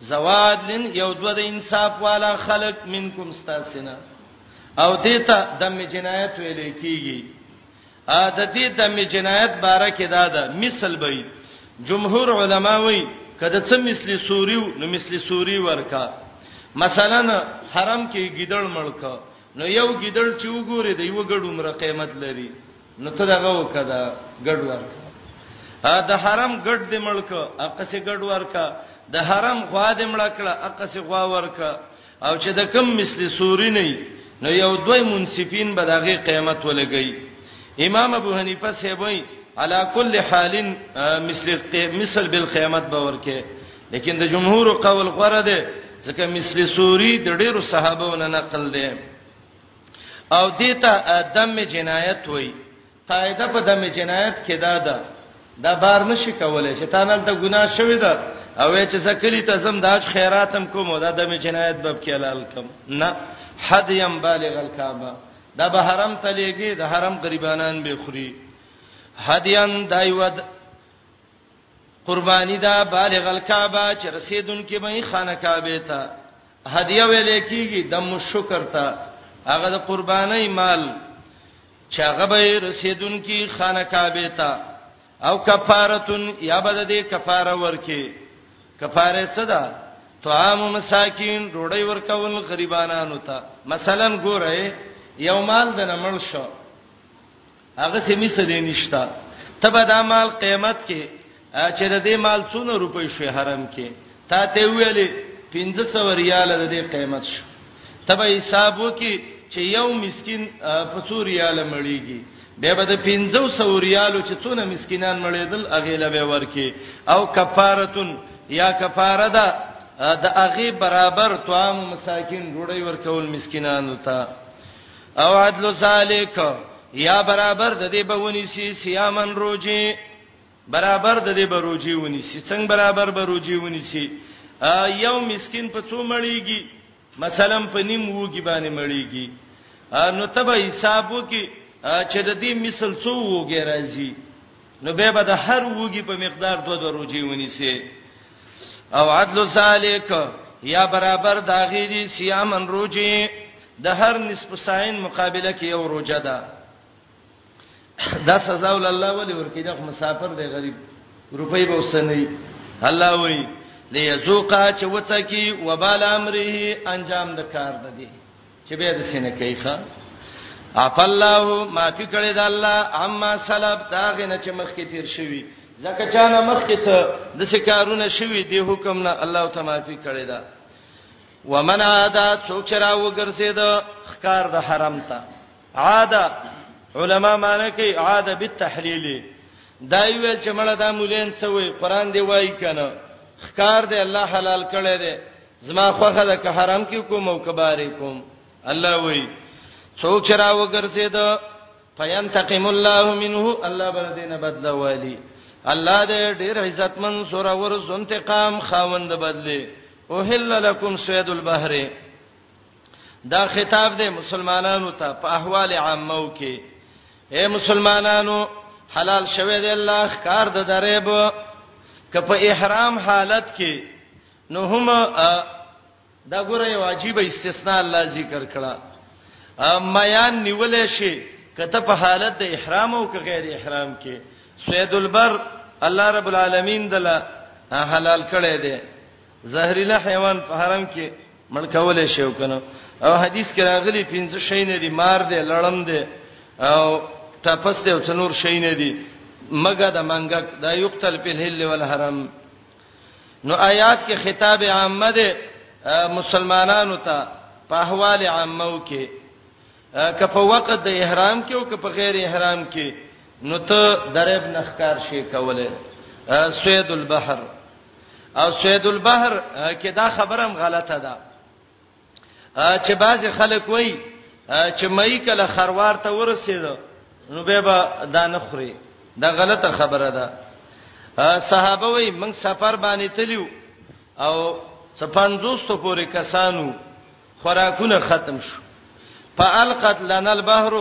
زوادلن یو دو د انصاف والا خلق منکم استاسنا او دیتا د می جنایت ویل کیږي ا د دې د می جنایت باره کې دا ده مثال به جمهور علما وایي کله چې مثلی سوریو نو مثلی سوری ورکا مثلا حرم کې ګیدړ ملک نو یو ګیدړ چې وګوره د یو ګډ عمر قیمت لري نو ته دغه وکړه ګډ ورک ا د حرم ګډ دې ملک اقه سي ګډ ورکا د حرم غوا دې ملکړه اقه سي غوا ورکا او چې د کم مثلی سوري نه نو یو دوی منصفین به دغه قیامت ولګي امام ابو حنیفه سیبوی علا کل حال مثل مثل بالقیامت باور کې لیکن د جمهور قول غره ده ځکه مثل سوری د ډیرو صحابو نه نقل ده او دیته دم جنایت وای قاعده په دم جنایت کې دا ده دا بار نشي کولای چې تا نن ته ګناه شوې ده او چې زکلی ته زم داج خیراتم کوم دا دم جنایت باب کې حلال کم نه حد یم بالغ الکعبه دا به حرم ته لګي د حرم غریبانان به خوري هدیان دایود قربانی دا بالغ الکعبه چې رسیدونکې به خانه کعبه ته هدیه ویل کیږي د مشکر ته هغه د قرباني مال چې هغه به رسیدونکې خانه کعبه ته او کفارتون یا بد دې کفاره ورکي کفاره څه ده طعام مساکین ډوډۍ ورکول غریبانو ته مثلا ګوره یو مال د نمړ شو هغه سه می سدې نشتا ته به دا مال قیامت کې چې د دې مال څونه روپۍ شوي حرم کې تا ته ویلې 1500 ریال د دې قیامت شو ته به حساب وکي چې یو مسكين په څو ریال مړیږي به به د 1500 ریالو چې څونه مسکینان مړېدل اغه له به ورکی او کفارتون یا کفاره ده د اغه برابر توام مساکین ډوړی ورکول مسکینانو ته او عدل ذالک یا برابر د دې بونی سی سیامن روجی برابر د دې بروجی ونی سی څنګه برابر بروجی ونی سی یو مسكين په څو مړیږي مثلا په نیم وګي باندې مړیږي نو تبه حسابو کې چې د دې مثال څو وګي راځي نو به به د هر وږي په مقدار دوه دوه روجي ونیسي او عدل ذالک یا برابر دا غیدی صيامن روجي د هر نصف ساين مقابله کې یو روجه ده دا سزا ول الله ولي ورکې د مسافر دی غریب روپۍ به وسنی الله وای ليذوقا چې وڅکی وبال امره انجام د کار ده دی چې به د سینه کوي ښا اف الله معافي کړی د الله عما سلب دا غنه چې مخ کې تیر شوی ځکه چې نه مخ کې څه د شکارونه شوی دی حکم نه الله ته معافي کړی دا ومن عاده څوک چې را وګرځید خکار د حرم ته عاده علما معنی کوي عاده بالتحلیل دا ویل چې مړه د مولین څه وي قران دی وایي کنه خکار دی الله حلال کړی دی زما خوخه ده که حرام کې کوم او کبارې کوم الله وای څوک چې را وګرځید فینتقم الله منه الله بل دینه بدل والی الله دې ډېر عزتمن سور ور انتقام خاوند بدلی او هل لکم سید البحر دا خطاب دې مسلمانانو ته په احوال عامو کې اے مسلمانانو حلال شوه دې الله ښکار د دریب کپ احرام حالت کې نو هم دا ګوره یو عجیب استثناء الله ذکر کړه میان نیولې شي کته په حالت د احرام او که غیر احرام کې سید البر الله رب العالمین دلا حلال کړي دي زهريله حیوان په حرم کې ملکول شي او کنه او حدیث کې راغلي پنځه شی نه دي مار دي لړم دي او تپس دي او څنور شی نه دي مګه د منګک دا یقتل په الهل والحرم نو آیات کې خطاب عامه ده مسلمانانو ته په احوال عامه کې که په وخت د احرام کې او که په غیر احرام کې نو ته درب نخکار شي کوله سید البحر او سید البحر کې دا خبره هم غلطه ده چې بعض خلک وای چې مې کله خروار ته ورسېد نو به به دا نه خوري دا غلطه خبره ده صحابه وای موږ سفر باندې تلیو او 500 ته پورې کسانو خوراکونه ختم شو فالقت لنا البحر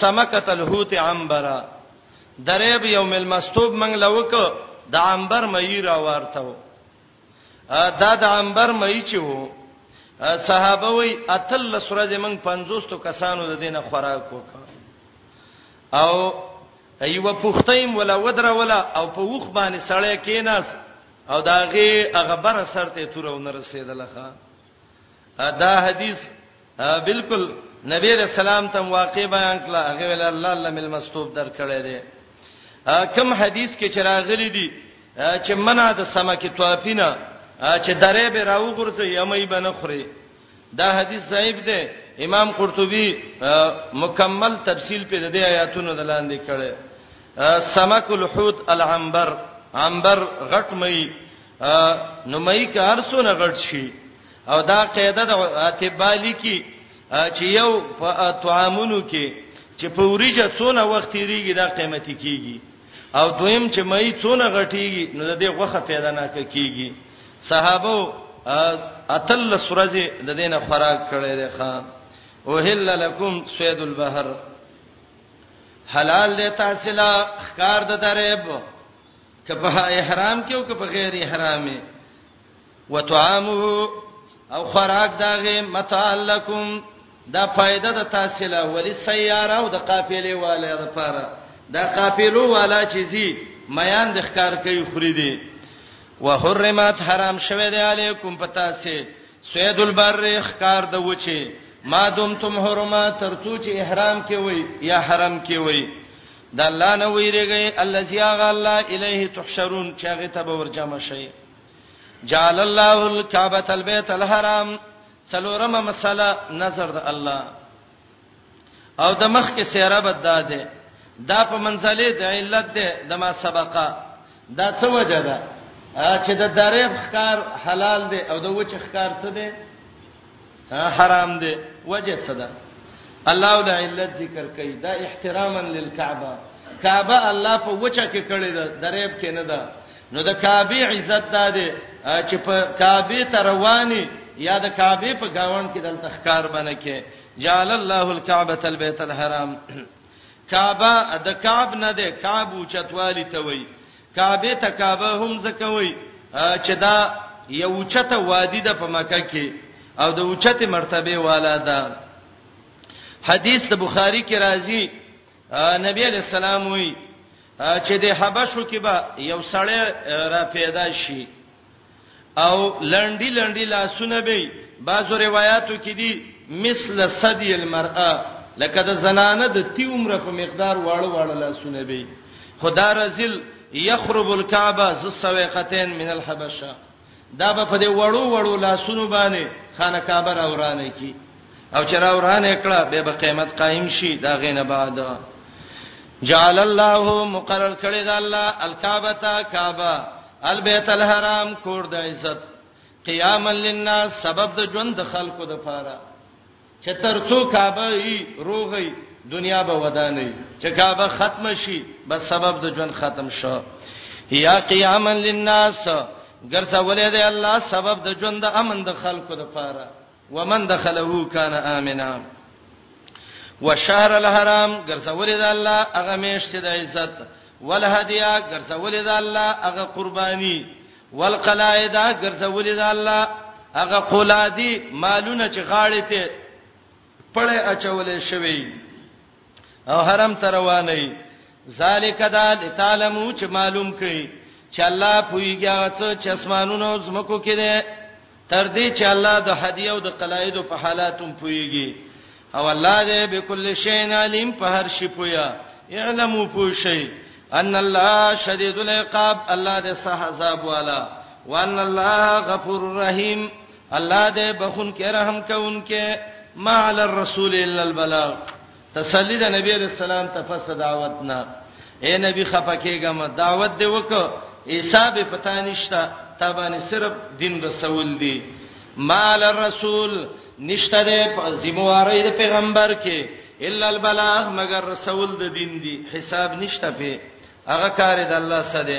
سمکه الحوت عنبرا درېب یوم المستوب منګ لوک د عنبر مې را ورته دا د عنبر مې چې وو صحابه وی اتل سورج من 50 تو کسانو د دینه خوراک وکړ او ایو پختیم ولا ودره ولا او په وخ باندې سړی کیناس او داغه هغه بر سرته تور ونر رسیدلخه دا حدیث بالکل نبی رسول الله تم واقع بیان کړه هغه ویل الله الله مل مستوب درکړی دی کم حدیث کې چراغلی دی چې منع د سمکه توافینا چې درې به راو ګرځي یمې بنه خوري دا حدیث صحیح دی امام قرطبي مکمل تفصیل په دې آیاتونو دلاندې کړي سمک الحوت العنبر عنبر غټ مې نو مې که هر څونه غټ شي او دا قاعده د اتبالی کې چې یو په طعامونو کې چې په وریجه څونه وخت تیریږي دا قیمتي کیږي او دویم چې مې څونه غټیږي نو د دې غوخه پیدا نه کیږي صحابه اتل سورزه د دینه خوراک کړي ده خان او هل لکم سید البحر حلال دی تاسو لا خکار د درب که په احرام کې او که په غیر احرام وتعامه او خوراک داغه متعلقم دا فائدہ د تاسله ولی سیاره او د قافلې والا د پاره دا قافلو والا چې زی میان د ښکار کوي خوري دي وحرمت حرام شوه دی علیکم پتا سي سید البر ښکار د وچی ما دمتم حرمه ترڅو چې احرام کې وي یا حرم کې وي د الله نه ویریږئ الذی هغه الله الیه تحشرون چې هغه ته به ورجمع شئ جعل الله الکعبۃ البیت الحرام څلورمه مسله نظر د الله او د مخ کې سیره بد ده دا په منځلې د علت ده د ما سبقه دا څه وجه ده چې د دریب ښکار حلال دی او د وچ ښکار څه دی حرام دی وجه څه ده الله د علت ذکر کوي دا احتراما للكعبه کعبه الله په وچه کې کړی ده دریب کې نه ده نو د کعبه عزت ده ده چې په کعبه ته رواني یا د کعبه په گاوند کې دلته ښکار باندې کې جعل الله الكعبه البيت الحرام کعبه د کعب نه ده کعب او چتوالی ته وایي کعبه ته کعبه هم زکوي چې دا یو چته وادي ده په مکه کې او د اوچته مرتبه والا ده حدیث د بخاری کې راځي نبی علیہ السلام وی چې د حبشو کې به یو سړی را پیدا شي او لنډی لنډی لاسونه به بعضو روایتو کې دي مثل صدی المرأه لکه د زنانه د تی عمر په مقدار واړه واړه لاسونه به خدا رزل یخرب الکعبه ز سویقتین من الحبشه دا به په دې وړو وړو لاسونو باندې خانه کعبه را ورانه کی او چې را ورانه کړه به به قیامت قائم شي دا غینه بعد جعل الله مقرر کړی دا الله الکعبه تا کعبه البیت الحرام کور د عزت قیام للناس سبب د ژوند د خلکو د پاره چې ترڅو کعبه ای روغی دنیا به ودانې چې کعبه ختم شي بس سبب د ژوند ختم شو یا قیام للناس ګرځولې دی الله سبب د ژوند د امن د خلکو د پاره ومن دخله کان امنا وشهر الحرام ګرځولې ده الله هغه میشت د عزت ولهدیا ګرځولې ده الله هغه قربانی والقلائد ګرځولې ده الله هغه قولادی مالونه چې غاړې ته پړې اچولې شوی او حرم ته روانه یې ذالک دال تعلمو چې معلوم کړي چې الله پویږي هغه څه چې اسمانونو او زمکو کې ده تر دې چې الله د هدیه او د قلایدو په حالاتو پویږي او الله دې بكل شيء عليم په هر شي پویا اعلموا پوشي ان الله شدید العقاب الله دې صح عذاب والا وان الله غفور رحیم الله دې بخون کې رحم کوونکې ما علی الرسول الا البلاغ تسلی د نبی علیہ السلام ته پس دعوت نه اے نبی خپکهګم دعوت دی وک حساب پتا نشتا تابانی صرف دین رسول دی ما علی الرسول نشته د ذمہواری د پیغمبر کې الا البلاغ مگر رسول د دین دی حساب نشته په هغه کار د الله سره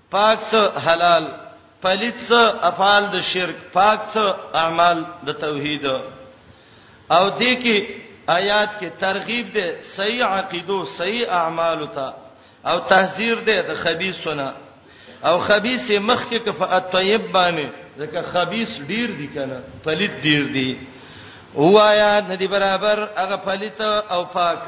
پاک څه حلال پلیت څه افعال د شرک پاک څه اعمال د توحید او دې کې آیات کې ترغیب ده صحیح عقیدو صحیح اعمال ته او تحذير ده د خبيثونه او خبيث مخ کې کف الطيب باندې ځکه خبيث ډیر دي کنه پلیت ډیر دي هو آیات ندی برابر هغه پلیت او پاک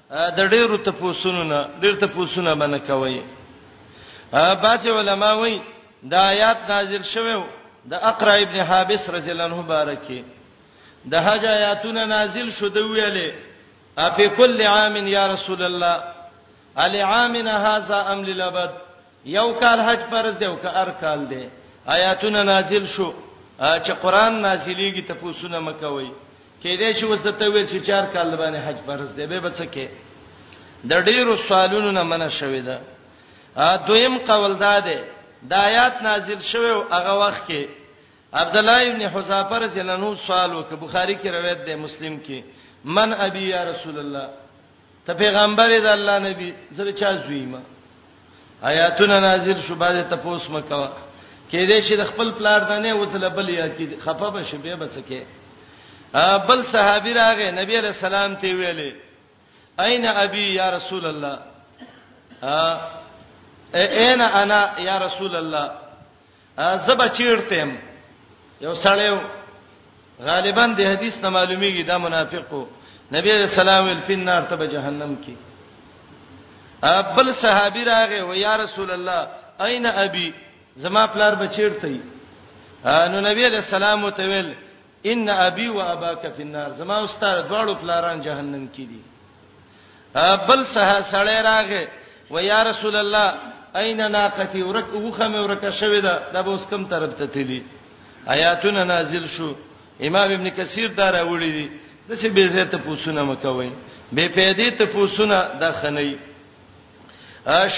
د ډیرو تپوسونو نه ډیر تپوسونه باندې کوي بعض علما وایي دا آیات نازل شوه د اقرا ابن حابس رضی الله عنه بارکه د حج آیاتونه نازل شو د ویلې اپی کل عام یا رسول الله علی عامنا هاذا ام للابد یو کال حج فرض دی او که هر کال دی آیاتونه نازل شو چې قران نازلېږي ته پوسونه مکوي کې دې چې وسته ته ویل چې چار کال باندې حج فرض دی به بچکه د ډیرو سوالونو نه منع شوې ده دویم قول دا ده د آیات نازل شوه او هغه وخت کې عبد الله ابن حذافه رضی الله عنه سوال وکړ بخاری کې روایت ده مسلم کې من ابي یا رسول الله ته پیغمبر د الله نبی زره چا زویما آیاتونه نازل شو باندې تپوس مکوا کې دې چې د خپل پلار د نه وتل بل یا کې خفه به شبې بچکه بل صحابي راغې نبی علیہ السلام ته ویلې اين ابي یا رسول الله اين انا یا رسول الله زه به چیرته يم یو سړی غالبا د حدیث نه معلومیږي دا منافقو نبی رسول الله ول فن نار ته جهنم کې ابل صحابي راغه و یا رسول الله اين ابي زما پلار بچیرته نو نبی رسول الله متول ان ابي و اباک فی النار زما او ستاره دواړو پلاران جهنم کې دي بل سه سړی راغې و یا رسول الله اين ناقتی ورک وخه مې ورکه شوې ده دا به اوس کم طرف ته تللی آیاتونه نازل شو امام ابن کثیر دا راوړي دي د څه به زه ته پوښتنه مکوئ به پیدې ته پوښتنه دا خنۍ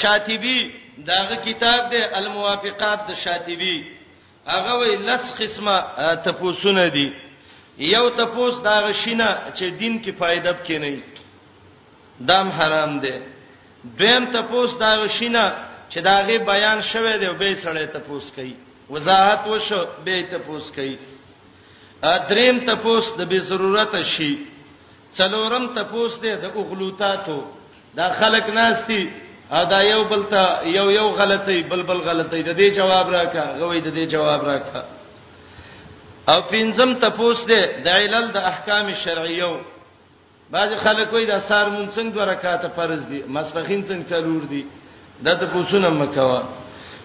شاطبی داغه کتاب دی الموافقات د شاطبی هغه وی لس قسمه تپوسونه دي یو تپوس دا غشینه چې دین کې فائدہ پکې نه وي دام حرام دی دویم تپوس دا غشینه چې داغه بیان شوه دی به سړی تپوس کوي وضاحت وشو به تپوس کوي دریم تپوس د به ضرورت شي څلورم تپوس دی د اغلوتاتو دا خلک ناشتي دا یو بل ته یو یو غلطي بل بل غلطي د دې جواب راکا غوي د دې جواب راکا او پنځم تپوس ده د علل د احکام شرعیو بعض خلک وایي دا سار مونږ څنګه دوه رکعات فرض دي مسبخین څنګه څلور دي دا ته پوښتنه مکوا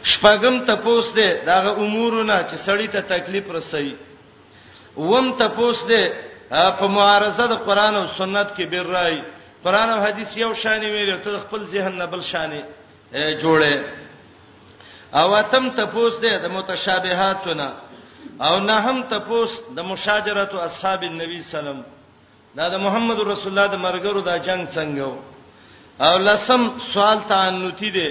شپږم تپوس ده داغه امورونه چې سړی ته تکلیف رسي وم تپوس دې په معارضه د قران او سنت کې بیر راي قران او حديث یو شان ویل ته خپل ذهن نه بل شان جوړه او اتم تپوس دې د متشابهاتونه او نه هم تپوس د مشاجرت او اصحاب النبي سلام دا د محمد رسول الله د مرګرو دا جنگ څنګه او لسم سوال تعنتی دی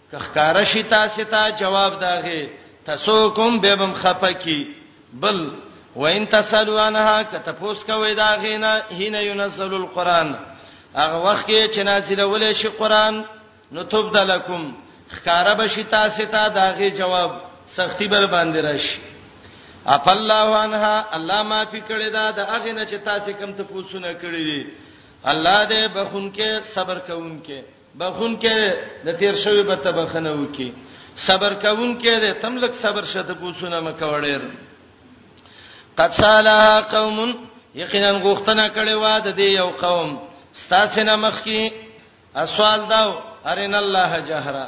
که ښکار شي تاسو ته جواب داغه تسوکم به بم خپکی بل وان تسلوا عنها کته پوس کوي دا غینا هین ينزل القران هغه وخت کې چې نازل ولې شي قران نو توب دلکم خکاره بشي تاسو ته داغه جواب سختی بر باندې راشي اف الله عنها الله ما فی کړی دا د هغه نه چې تاسو کم ته پوسونه کړی دي الله دې بخون کې صبر کوونکې بخون کې د تیر شوی به تبخنه وکي صبر کوون کې ده تم لک صبر شته پوښونه مکه وړیر قد سالها قوم یقینا غوښتنه کړي وا د دې یو قوم ستاسو نه مخ کې اسوال داو ارین الله جهرا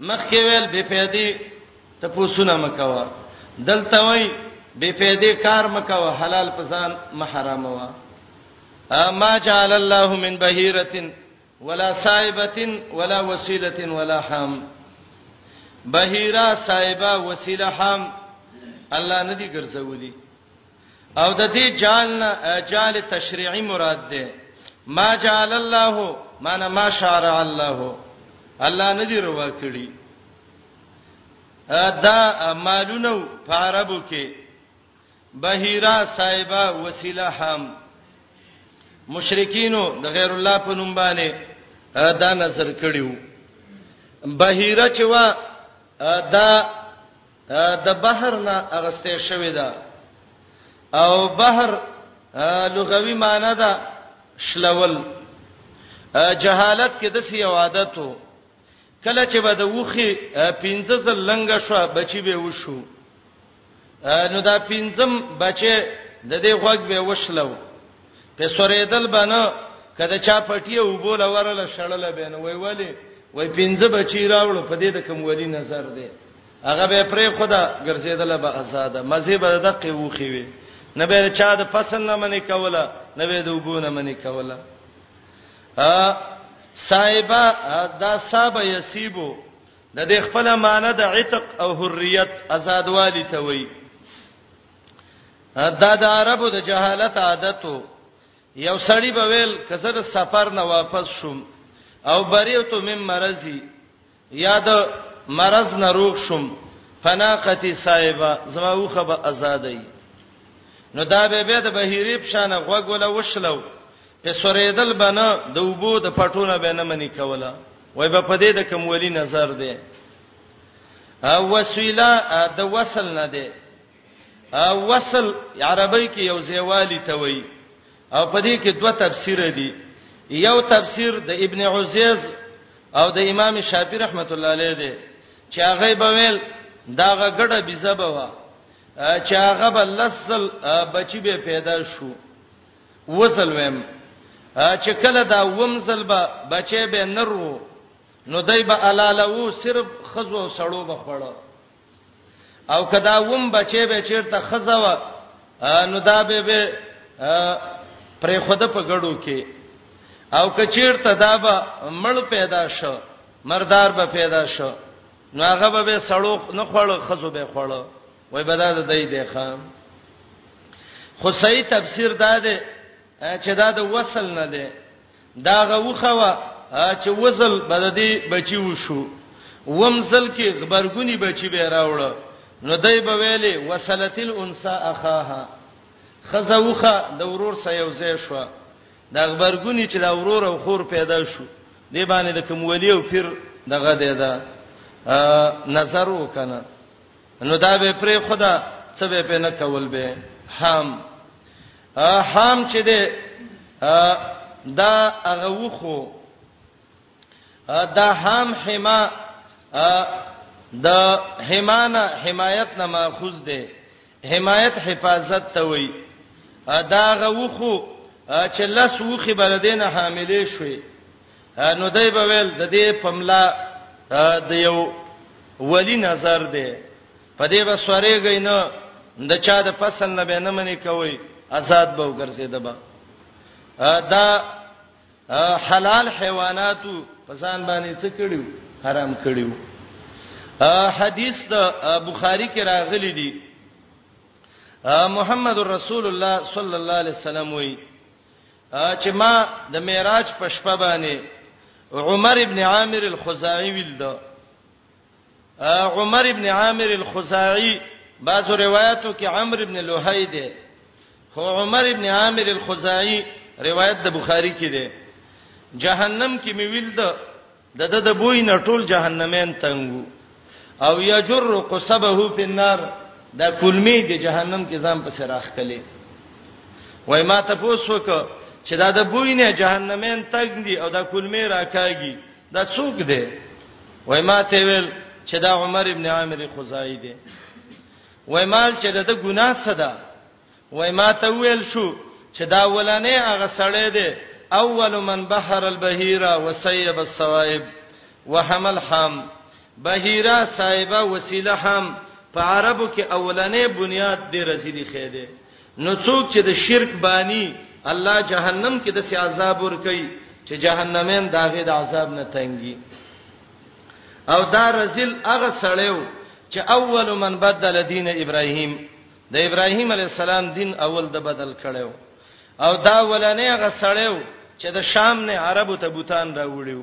مخکې ویل بې فایدې ته پوسونه مکوه دلته وای بې فایدې کار مکوه حلال پسان محرم وا ما جعل الله من بهیره ولا صائبه ولا وسيله ولا حام بهیره صائبه وسیله حام الله ندی ګرځولي او د دې جال نه جال تشریعي مراد ده ما جعل الله معنا ما شرع الله الله نه دی روا کړی دا مالونه په عربو کې بهیرا صاحبہ وسیله هم مشرکینو د غیر الله په نوم باندې دا نظر کړیو بهیره چې وا دا د بحر نه اغسته شوې ده او بحر لغوي معنی ده شلول جهالت کې د سی عادت وو کله چې به د وخي پنځه ځل لنګ شو بچي به وشو نو دا پنځم بچي د دې غوګ به وشلو په سورېدل باندې کله چا پټي او بوله ورله شړل به نو وی ولی وای پنځه بچی راوړو په دې د کوم ولی نظر دی هغه به پرې خدا ګرځیدل به آزاد مزه به دقه وخی وي نه به چا د فصل نه منی کوله نه به د وبو نه منی کوله ا صاحبہ دا صاحب یسیبو د دې خپل معنی د عتق او حریت آزادوالی ته وای دا د عربو د جهالت عادتو یو سړی به ویل کزر سفر نه واپس شوم او بریو ته مم مرزي یا د مرض نه روغ شوم فناقتی صاحبہ زما وخه به آزادای نو دا به به د بهیری په شان غوګ ولا وشلو په سوریدل بنه د وبو د پټونه به نه منی کوله وای په پدې د کمولی نظر دی او وسیله د وصل نه دی او وصل عربی کې یو زیوالی ته وای او په دې کې دوه تفسیر دي یو تفسیر د ابن عزیز او د امام شافعی رحمت الله علیه دی چې هغه به ویل داغه ګډه بيزبه وا چې هغه به لسل بچی به پیدا شو وصل ویم چې کله دا ومزل به بچي به نرو نو دای به علالو صرف خزو سړو به خړو او کدا ووم بچي به چیرته خزوا نو دا به به پرې خود په غړو کې او کچیرته دا به مړ پیدا شو مردار به پیدا شو نو هغه به سړو نه خړو خزو به خړو وای بدا د دې دی خام خو صحیح تفسیر دا دی چې دا د وصل نه دی دا غوخه وا چې وزل بددي بچي وشو ومزل کې غبرګونی بچي به راوړ نو دای به ویلې وسلتل انسا اخاها خزوخه د ورور سره یو ځای شو د غبرګونی چې د ورور او خور پیدا شو دی باندې د کوم ولی او پیر دغه دی دا نظر وکنه نو دا به پرې خدا څه به په نه کول به هم حام چې ده دا هغه وخو دا حام حما د حمانه حمایت نه ماخوذ ده حمایت حفاظت ته وای دا هغه وخو چې لس وخي بلدینه حاملې شوي نو دای په ویل د دې پملا د یو ولی نظر ده په دې به سورېږئ نه د چا د فصل نه به نه منی کوي آزاد به وګرځیدبا دا حلال حیواناتو په ځان باندې څه کړیو حرام کړیو حدیث د بخاری کې راغلی دی محمد رسول الله صلی الله علیه وسلم وی چې ما د معراج په شپه باندې عمر ابن عامر الخزاعي ویل دا عمر ابن عامر الخزاعي بعضو روایتو کې عمرو ابن لوحي دی هو عمر ابن عامر الخزاعي روایت د بخاری کې دی جهنم کې مې ویل ده د د د بوی نه ټول جهنمین تنګو او یجر قصبه فی النار دا کلمی د جهنم کې ځان په سر اخلي وای ما ته پوسوک چې دا د بوی نه جهنمین تنګ دي او دا کلمی راکاږي دا څوک دی وای ما ته ویل چې دا عمر ابن عامر خزائی دی وای مال چې د ګناه څه ده وای ما ته ویل شو چې دا ولانه هغه سړی دی اول من بحر البهیرا وسیب الصوائب وحمل حام بهیرا صایبه وسیله حام په عربو کې اولنې بنیاد دی رسیدي خېده نو څوک چې د شرک بانی الله جهنم کې د سي عذاب ور کوي چې جهنمین داغه د عذاب نه تنګي او دا رزل هغه سړیو چې اول من بدل دین ابراهیم د ابراهیم علی السلام دین اول د بدل کړو او دا ولنې هغه سړیو چې د شام نه عربو ته بوتان راوړیو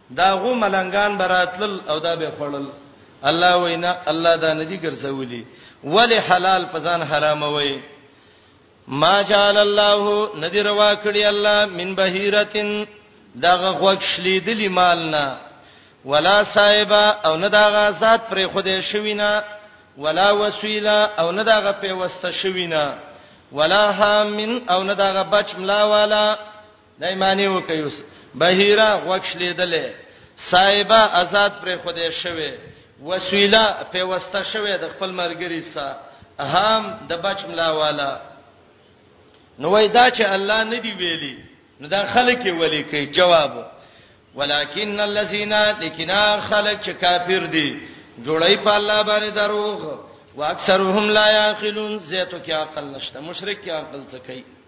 داغو ملنګان براتل او دا به خړل الله وینا الله دا ندی ګرځولي ولی حلال پزان حرام وای ما جعل الله ندی روا کړی الله من بهیرتن دغه غوښلی دلی مالنا ولا صایبا او نه دغه ذات پر خوده شوینا ولا وسیله او نه دغه پیوسته شوینا ولا هامن او نه دغه بچ ملا والا دای معنی وکيوس بهیره غوښ لیدلې صاحبہ آزاد پر خوده شوه وسیله په وسته شوه د خپل مرګري سره هام د بچ ملا والا نو وای دا چې الله نه دی ویلي نو دا خلک یې ولي کوي جواب ولکن الذين لکنا خلق چې کافر دي جوړي په الله باندې دروغ واکثرهم لا يعقلون زيتو کې عقل نشته مشرک کې عقل څه کوي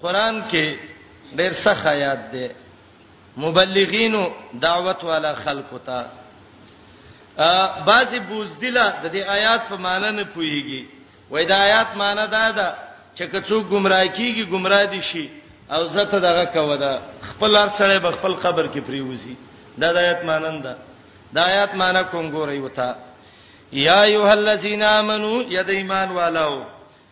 قران کې ډېر سخت آیات دی مبلغینو دعوت والا خلکو ته بعضی بوزدله د دې آیات په معنی نه پوهیږي وای دا آیات معنی دا ده چې کڅو گمراه کیږي گمراه دي شي او زته دغه کوه دا خپل هر سره به خپل قبر کې پریوزي دا د آیات معنی ده دا آیات معنی کوم ګوري وتا یا ایه الذین آمنو ید ایمان والو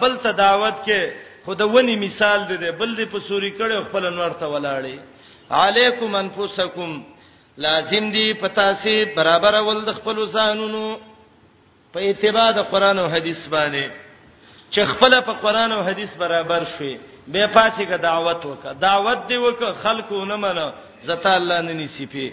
بل ته دعوت کې خود ونی مثال دی دی بل دی په سوري کړي خپل نور ته ولاړی علیکم انفسکم لازم دی پتا سي برابر ول د خپل ځانونو په اتباع د قران او حديث باندې چې خپل په قران او حديث برابر شوي به پاتې کا دعوت وکړه دعوت دی وکړه خلکو نه منه زتا الله نه نصیبه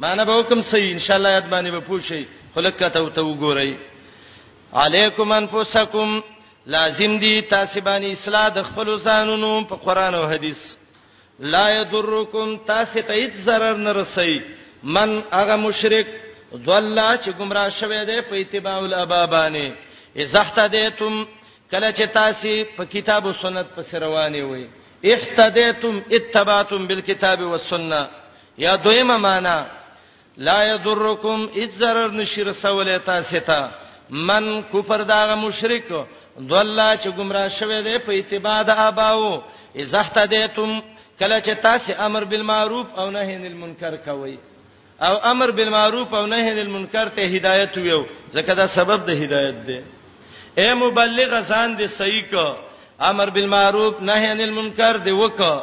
معنا به وکم سي ان شاء الله یاد باندې به پوښي خلکه ته ته وګورئ علیکم انفسکم لازم دي تاسو باندې اصلاح د خپل ځانونو په قران او حديث لا یضرکم تاسو ته هیڅ zarar نه رسي من هغه مشرک ضلا چې گمراه شوی دی په اتباع الابابانی ازحتدیتم کله چې تاسو په کتاب او سنت پس رواني وي احتدیتم اتبعتم بالکتاب والسنه یا دویمه معنا لا یضرکم اذ ضرر نشیر سوله تاسو ته من کفر داغه مشرک دولا چې گمراه شوه دی په اتباع د اباو اذا اهتدیتم کله چې تاسو امر بالمعروف او نهی عن المنکر کوئ او امر بالمعروف او نهی عن المنکر ته هدایت ویو ځکه دا سبب د هدایت دی اے مبلغ ځان دې صحیح کو امر بالمعروف نهی عن المنکر دی وکړه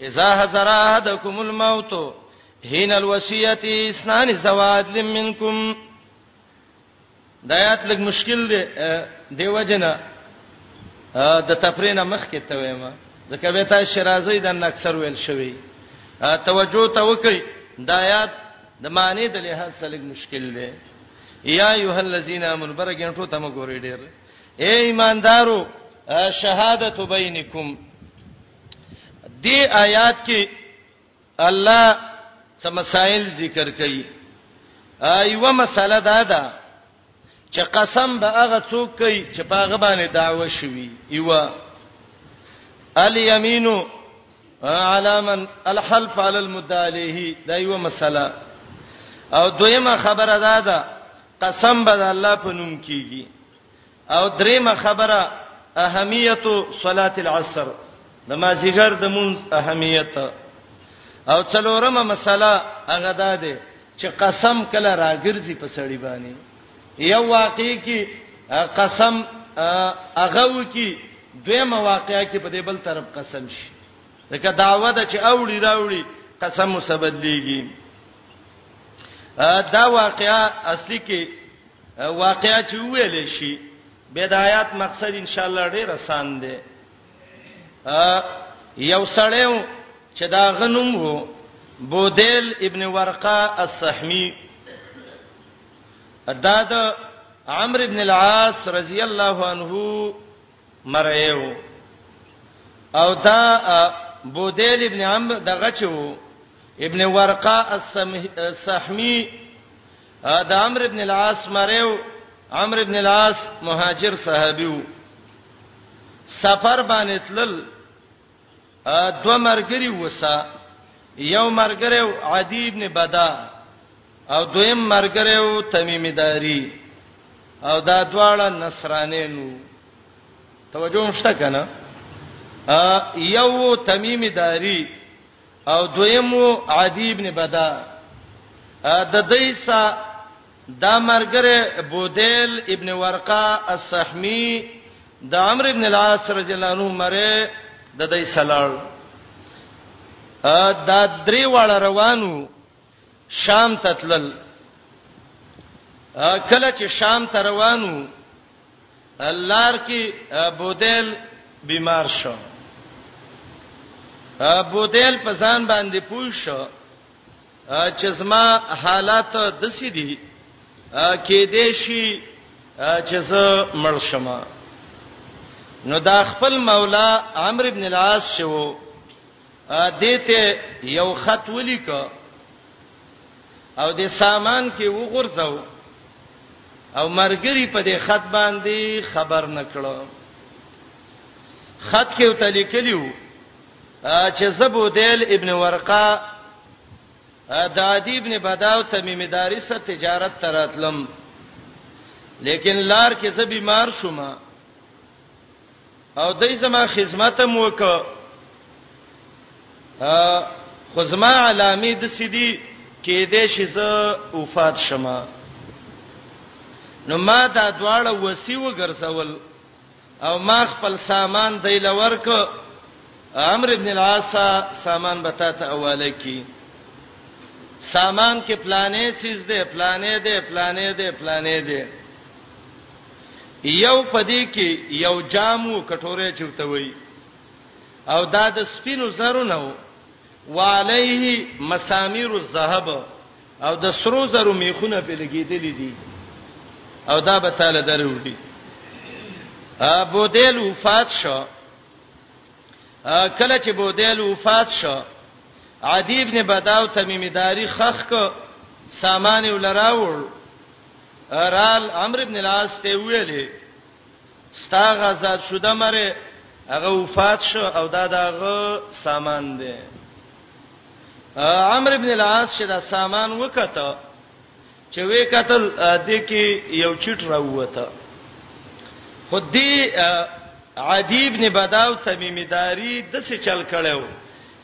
اذا حضر احدكم الموت حين الوصيه اسنان زواد منكم دا آیات لږ مشکل دی دیو جنا د تفرینا مخ کې ته وایم ځکه به تاسو شرازی د اکثر ویل شوی توجه ته وکي دا آیات د معنی د لحاظ سره لږ مشکل دی یا ایه الذین آمنوا برګن ټو تم ګورې ډیر اے ایماندارو شهادت بینکم دې آیات کې الله څه مسائل ذکر کړي ایوه مسله دا ده چې قسم به هغه څوک کوي چې په هغه باندې دعوه شوي ایوه الیمین علی من الحلف علی المدعلیه دا یو مسله او دویمه خبره ده دا قسم به الله په نوم کیږي او دریمه خبره اهمیت صلات العصر د مازیګر د مونږ اهمیت او څلورمه مسله هغه ده ده چې قسم کله راګرځي په سړی باندې یو واقع کې قسم هغه وکي دویمه واقعیا کې په دې بل طرف قسم شي لکه داوا ده چې اوړي راوړي قسم مسبدلېږي دا واقعیا اصلي کې واقعا چې ویل شي بدايات مقصد ان شاء الله ډېر آسان دی یو سړیو چې دا غنوم وو بودیل ابن ورقه السحمی دا د عمرو ابن العاص رضی الله عنه مریو او دا بودیل ابن عمرو دغه چو ابن ورقه السحمی د عمرو ابن العاص مریو عمرو ابن العاص مهاجر صحابي وو سفر باندې تلل دو مرګري وسا یو مرګره عدی ابن بدا او دویم مرګره تمیم داری او دا دواړه نصرانینو توجه مشته کنه یو تمیم داری او دویم عدی ابن بدا د دیسا دا مرګره بودیل ابن ورقه السحمی د عمرو ابن العاص رضی الله عنه مره د دې سلال دا درې واړه روانو شام ته تلل کله چې شام ته روانو لار کې بودیل بیمار شو بودیل په ځان باندې پوه شو چې زما حالات د سې دي کې دې شي چې زه مړ شم نو دا خپل مولا عمرو ابن العاص شو دې ته یو خط ولیک او د سامان کې وغورځاو او مرګري په دې خط باندې خبر نکړو خط کې وته لیکلیو چې زبودیل ابن ورقه د عدی ابن بداو تمیم داری سره تجارت تراتلم لیکن لار کې زه بیمار شوم او دای زما خدمت هم وکړ خو زما علامه د سیدی کې دې شي زه وفات شمه نو ما دا دواړه وسی وګرځول او ما خپل سامان دی لورک عمرو ابن العاص سامان بتا ته اواله کی سامان کې پلانې چیز دی پلانې دی پلانې دی پلانې دی یو په دې کې یو جام او کټوره چورته وای او دا د سپینو زرو نه و وعليه مسامير الذهب او د سرو زرو میخونه په لګیدلې دي او دا به تعالی درو دي ابو دیل وفات شو کله چې ابو دیل وفات شو عدی ابن بداو تمیمی داری خخ کو سامان ولراول رال عمرو ابن العاص ته ویلې ستا غزاد شوده مره هغه وفات شو او دا دغه سامان دی عمرو ابن العاص چې دا سامان وکته چې وې قتل د کې یو چټ راووته خو دې عدی ابن بداو تمیمی داری د څه چل کړو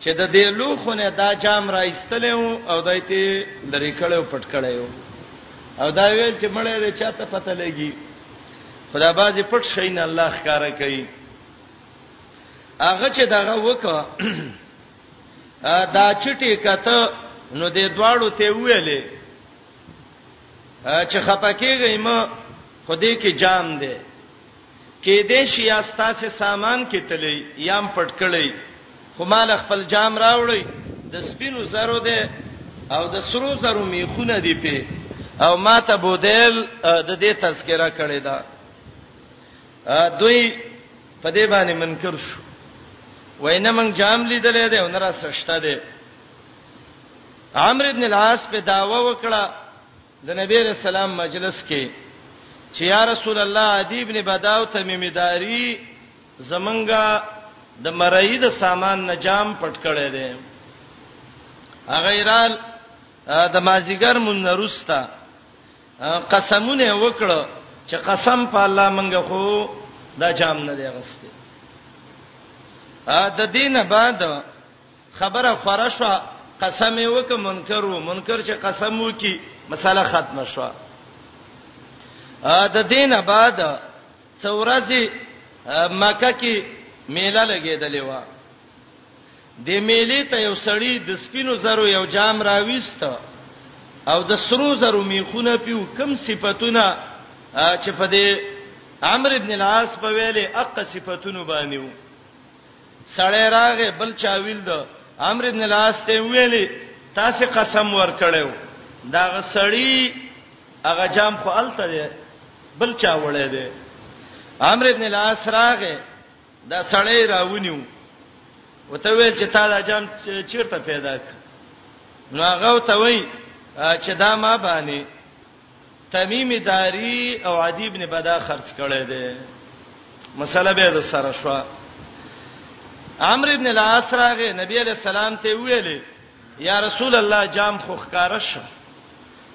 چې د دې لوخو نه دا جام را ایستلی وو او دای ته لری کړی او پټ کړی وو او دا ویل چې مړی دې چاته پته لګي خدا بازي پټ شي نه الله ښکارا کوي هغه چې دغه وکړه دا چټي کته نو دې دواړو ته ویلې چې خپکیږي ما خدای کې جام دی کېدای شي یا ستاسې سامان کې تللی یام پټ کړی، خو ما له خپل جام راوړی، د سپینو زرو دی او د سرو زرو میخونه دي پې او ماته بودیل د دې تذکره کړې ده. دوی په دې باندې منکر شو. وای نه مونږ جام لیدلې ده او نه را سشته ده. عمرو ابن العاص په داوا وکړه د نبی علیہ السلام مجلس کې چې یا رسول الله عدی ابن بداو تمیمی داری زمنګا د مرئی د سامان نجام پټ کړي دي هغه ایرال د مازیګر مون نرستا قسمونه وکړه چې قسم په الله منګه خو دا جام نه دی غسته ا د دینه بعد خبره خوره شو قسم یې وک منکر وو منکر چې قسم وکي مسله ختم شو ا د دینه بعد څورځي مکه کې میله لګېدلې و د میلې ته یو سړی د سپینو زرو یو جام راويست او د سرو زرو میخونه پیو کم صفاتونه چې په دې عمرو ابن العاص په ویلې اق صفاتونه باندې وو سړی راغی بل چا ویل د عمرو ابن العاص ته ویلي تاسو قسم ورکړیو دا غسړی هغه جام خو الته دی بل چا وړی دی عمرو ابن العاص راغی دا سړی راونیو وته ویل چې تا دا جام چیرته پیدا ک نو هغه ته وای چې دا ما باندې تمیم داری او عدی ابن بدا خرج کړي دي مسله به سره شو عمرو ابن العاص راغه نبی علیہ السلام ته ویلې یا رسول الله جام خو خکارش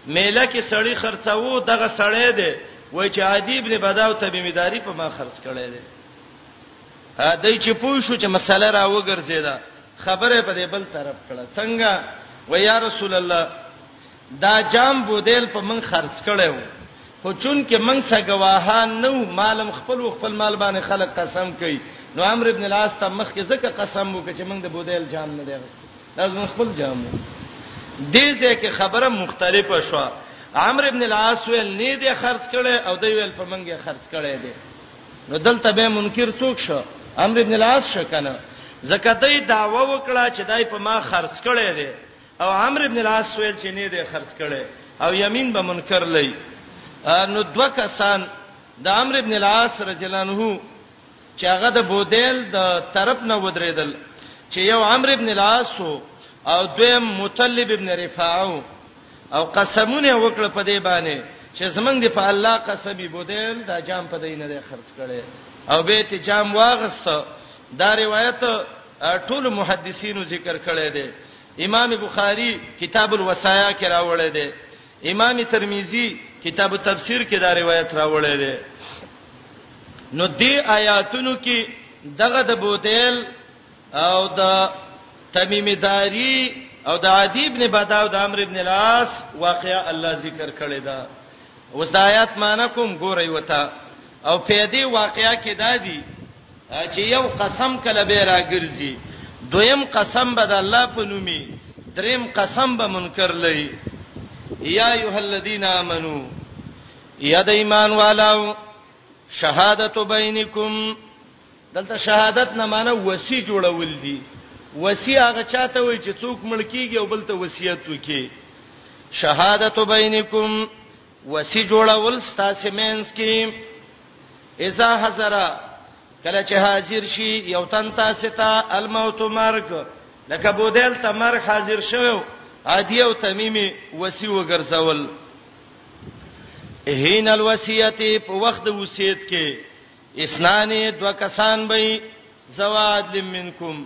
میله کې سړی خرڅاوو دغه سړی دی وای چې عادی ابن بداو تبیمیداری په ما خرڅ کړی دی ا دای چې پوه شو چې مسله را وګرځیدا خبره په دې بل طرف کړه څنګه و یا رسول الله دا جام بودیل په موږ خرڅ کړی و، خو چونکې موږ څه ګواهان نه وو، مال هم خپل و، خپل مال باندې خلک قسم کوي، نو عمرو بن العاص ته مخکې ځکه قسم وکړ چې موږ د بودیل جام نه دی اخیستی، دا زموږ خپل جام و. دې ځای کې خبره مختلفه شوه، عمرو بن العاص ویل نه دی خرڅ کړی او دی ویل په موږ یې خرڅ کړی دی، نو دلته بیا منکر څوک شو؟ عمرو بن العاص شو که نه؟ ځکه دی دعوه وکړه چې دی په ما خرڅ کړی دی. او عمرو ابن العاص ویل چې نه دې خرج کړي او یمین به منکر لای نو دوه کسان د عمرو ابن العاص رجلان هو چې هغه د بودیل د طرف نه ودرېدل چې یو عمرو ابن العاص او دویم مطلب ابن رفاعه او قسمونه وکړه په دې باندې چې زمنګ دی په الله قسمی بودیل دا جام په دینه دی خرج کړي او به ته جام واغسته دا روایت ټول محدثینو ذکر کړي دي امام بخاری کتاب الوصایا کې راوړی دی امام ترمذی کتاب التفسیر کې دا روایت راوړی دی نو دې آیاتونو کې دغه د بوتل او د تمیم داری او د عدی ابن بدا او د عمرو ابن العاص واقعا الله ذکر کړی دا اوس د آیات معنی کوم ګورئ وتا او پیدې واقعا کې دادی چې یو قسم کله به راګرځي دویم قسم به د الله په نومي دریم قسم به منکر لای یا ایه الذین آمنو یا د ایمان والو شهادت بینکم دلته شهادت نه معنی وسی جوړول دي وسی هغه چاته وای چې څوک ملکیږي او بل ته وصیت وکي شهادت بینکم وسی جوړول ستاسو مینس کې اذا حضر کله چې حاضر شي یو تن تاسو ته الموت مرګ لکه بودل ته مرګ حاضر شوو عادی او تمیمی وسی وګرځول هین الوصیت په وخت د وصیت کې اسنانه دو کسان به زواد منکم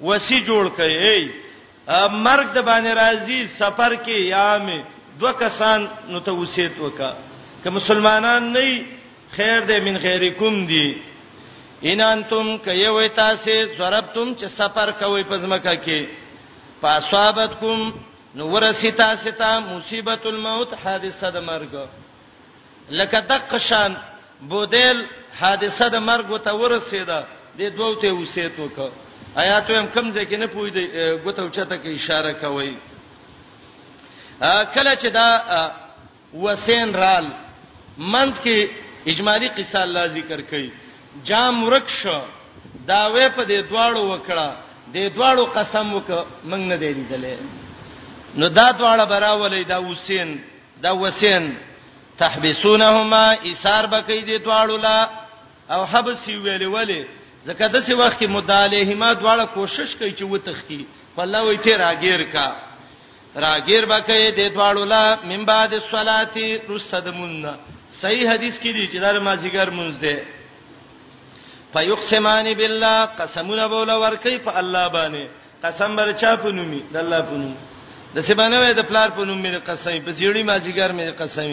وسی جوړ کړي مرګ د باندې راځي سفر کې یامه دوه کسان نو ته وصیت وکا که مسلمانان نه خیر دې من خیرکم دی ان انتم کيوي تاسو ضربتم چې سفر کوي پزمکه کې فاصابتکم نو ورسی تاسو ته مصیبت الموت حادثه د مرګ لکه دقه شان بودیل حادثه د مرګ وته ورسېده د دوو ته وسیت وک آیاتو هم کم ځکه نه پوی دی ګوتو چته کې اشاره کوي کله چې دا وسین رال منځ کې اجمالی قصه الله ذکر کړي جام ورکش دا وې په دې دواړو وکړه دې دواړو قسم وک منګ نه دی لیدلې نو دا دواړه براولې دا وسین دا وسین تحبسونهما ایثار بکې دي دواړو لا او حبس ویلې ولې ځکه د څه وخت مدالهما دواړه کوشش کوي چې وتختی فالله وی ته راګیر کا راګیر بکې دي دواړو لا من بعد الصلاه رسدمن صحیح حدیث کې دي چې دا مازیګر مونږ ده فیقسمان بالله قسمونه بوله ورکی په الله باندې قسم بر چا په نومي د الله په نوم د سبانه وې د پلار په نوم مې قسم په زیړی ماجیګر مې قسم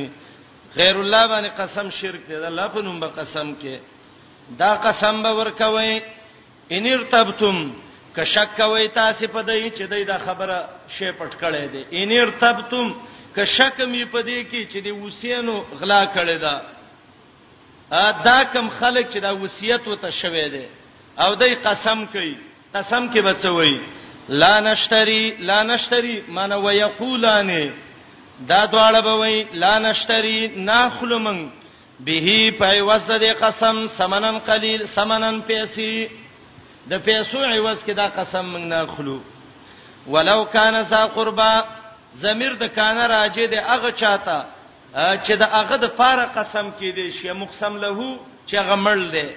غیر الله باندې قسم شرک دی د الله په نوم به قسم کې دا قسم به ورکوي ان ارتبتم که شک کوي تاسو په دې چې دای دا خبره شی پټ کړي دي ان ارتبتم که شک مې په دې کې چې د حسینو غلا کړي ده دا کم خلک چې دا وصیت وته شوی دی او دای قسم کوي قسم کې بچوي لا نشتری لا نشتری من ويقولان دا دواړه به وي لا نشتری ناخلو من به په وسد قسم سمنن قلیل سمنن پیسې د پیسو عوض کې دا قسم من ناخلو ولو کان ذا قربا ضمیر د کان راجه د اغه چاته چې د هغه د پاره قسم کې دی شي مقسم له چې هغه مړ دی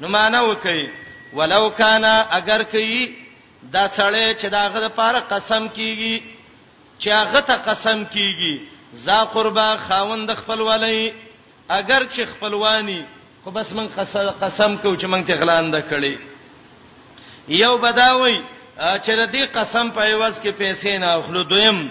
نو معنا وکي ولو کان اگر کوي دا سړی چې داغه د پاره قسم کیږي چې هغه ته قسم کیږي ذا قربا خاوند خپل ولای اگر چې خپلوانی خو بس من قسم کو چې من ته غلان د کړي یو بداوي چې د دې قسم په عوض کې پیسې نه اخلو دویم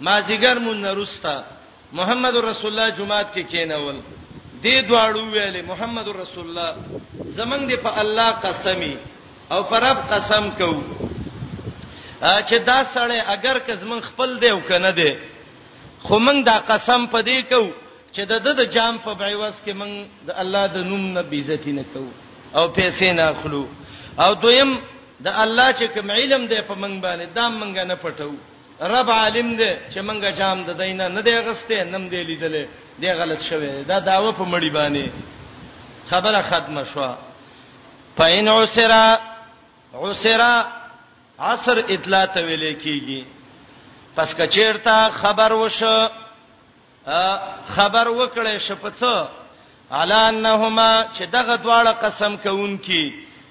مازیګر مون نرستا محمد رسول الله جمعات کې کینول دې دواړو ویل محمد رسول الله زمنګ دې په الله قسمی او پر رب قسم کو چې دا سړی اگر که زمنګ خپل دی او کنه دی خو موږ دا قسم په دې کو چې د د جام په بیوس کې موږ د الله د نوم نه بیزتی نه کو او پیسې نه اخلو او دویم د الله چې کوم علم دی په موږ باندې دا موږ نه پټو رب عالم دی چې منګه جام د دینه نه دی غسته نم دی لیدلې دی غلط شوی دا داوه په مړی باندې خبره ختمه شوه فین عسرا عسرا عصر اطلاع ته ویل کیږي پس کچیرته خبر وشو خبر وکړې شپڅه علا انهما چې دغه دواړه قسم کوونکی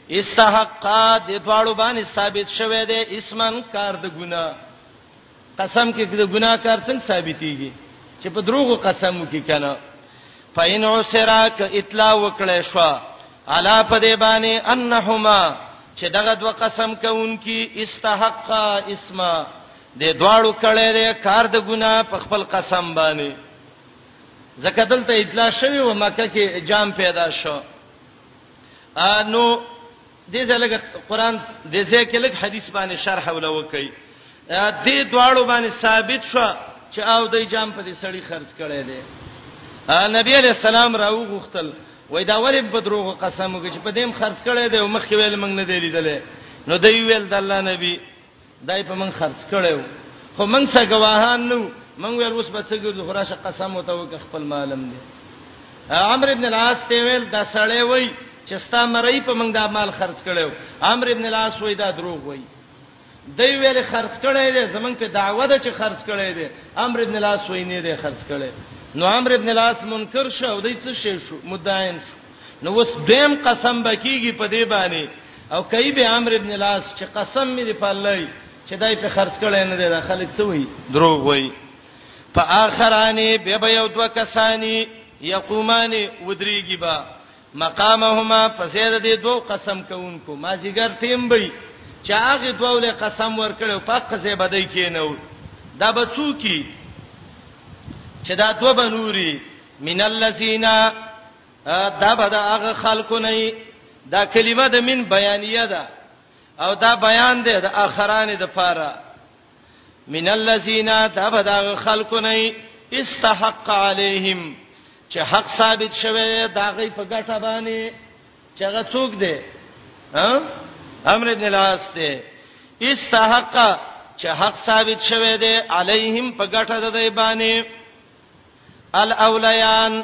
استحقا د دواړو باندې ثابت شوه دی اسمن کار د ګنا قسم کې د ګنا کار څنګه ثابتېږي چې په دروغو قسم وکي کنه فین عسرا ک اطلاع وکړې شو علا په دې باندې انهما چې دغه دوه قسم کوونکی استحقا اسما دې دواړو کړه دې کار د ګنا په خپل قسم باندې ځکه دلته اطلاع شوی و مکه کې جام پیدا شو انو دې ځلګ قران دې ځکه لګ حدیث باندې شرح ولا وکي دې دواړو باندې ثابت شو چې او دې جام په دې سړی خرج کړي دي نبی علیہ السلام راو غختل وای دا ولې په دروغ قسم وکړي چې په دې هم خرج کړي دي او مخ ویل منګ نه دی لیدلې نو دی ویل د الله نبی دای په من خرج کړو خو من څه گواهان نو من ویل اوس به څه ګرځو خراشه قسم وته وک خپل مالم دی عمرو ابن العاص ته ویل دا سړی وای چې ستا مړی په من دا مال خرج کړو عمرو ابن العاص وای دا دروغ وای دی ویل خرج کړی دی زمنګ په دعوه ده چې خرج کړی دی عمرو ابن العاص وای نه دی خرج کړی نو عمرو ابن العاص منکر شو دی څه شي شو مدعین شو نو وس دیم قسم بکیږي په دې باندې او کای به امر ابن لاس چې قسم مې دی په الله چې دای په خرڅ کړي نه دی دا خلک څه وایي دروغ وایي په اخرانه به به یو دوه کسانی یقومان ودریږي با مقامهما فسید دې دوه قسم کوونکو ما زیګر تیم به چې هغه دوه له قسم ورکړو په قصه بدای کینو دا به څوکي چې دا دوه بنوري من الذین دا به د هغه خلکو نه دا کلمه د من بیانیه ده او دا بیان دی د اخرانې د پاره من الذين تبدا خلقني استحق عليهم چې حق ثابت شوه دا غي په ګټه باندې چې هغه څوک دی ها امر ابن العاص دی استحق چې حق ثابت شوه دی عليهم په ګټه د دی باندې الاولیان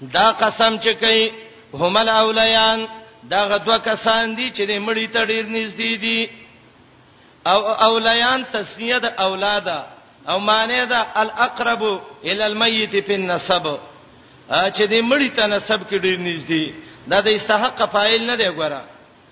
دا قسم چې کوي هم الاولیان دا غدو کسان دي چې د مړی ته ډیر نږدې دي او اولیان تسنیه د اولاد او معنی دا الاقرب ال المیت فی النسب چې د مړی ته نسب کې ډیر نږدې دا د استحق فاعل نه دی ګوره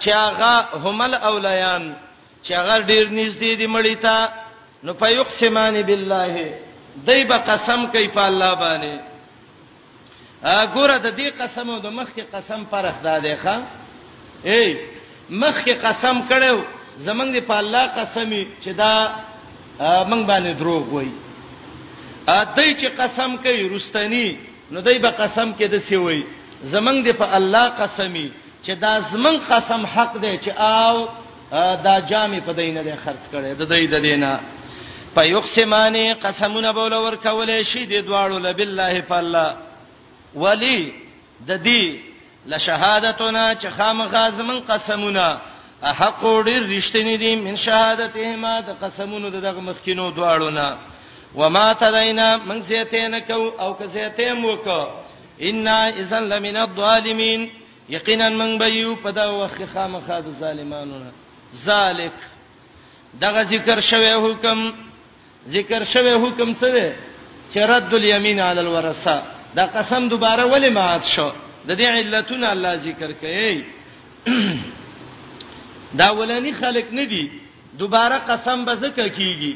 چې هغه همل اولیان چې هغه ډیر نږدې دي مړی ته نو فیقسمان بالله دای به قسم کوي په الله باندې ګوره د دې قسم او د مخ کې قسم پرخ دا دی ښا ای مخ کې قسم کړو زمنګ دی په الله قسمی چې دا منګ باندې دروغ وای ا دای چې قسم کوي رستنی نو دی به قسم کې دسی وای زمنګ دی په الله قسمی چې دا زمنګ قسم حق دی چې او دا جامې په دینه دی خرج کړي د دې د دینه په یقسمانه قسمونه بوله ور کولې شي د دواړو لبالله فالله ولی د دې لشهادتنا چې خامخا زمون قسمونه حق ډیر رښتینی دي من شهادتهما د قسمونو دغه مخکینو دواړو نه وما تدینا من زیتین کو او که زیتیم وکو ان اذا لمن الظالمین یقینا من بیو په دا وخت خامخا د ظالمانو نه ذالک دغه ذکر شوی حکم ذکر شوی حکم څه دی چې رد الیمین علی الورثه دا قسم دوباره ولې مات شو د دې علتونه الله ذکر کوي دا ولنی خلق نه دي دوباره قسم به زکه کیږي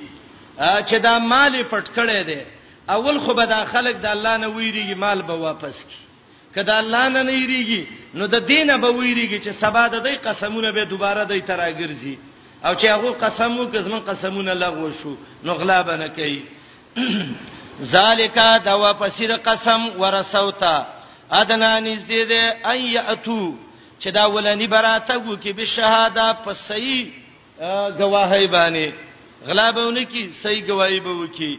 چې دا مال پټ کړي دي اول خو به دا خلق د الله نه ویریږي مال به واپس کی که د الله نه نه یریږي نو د دینه به ویریږي چې سبا د دې قسمونه به دوباره دای تراګرځي او چې هغه قسم وکړ زمون قسمونه لغو شو نو غلا به نه کوي ذالیکا دا واپسیر قسم ورسوتا ادنا نږدې ده اي اتو چې دا ولنی براته وو کې به شهاده په صحیح گواهی باندې غلا به ونکي صحیح گواهی به وکي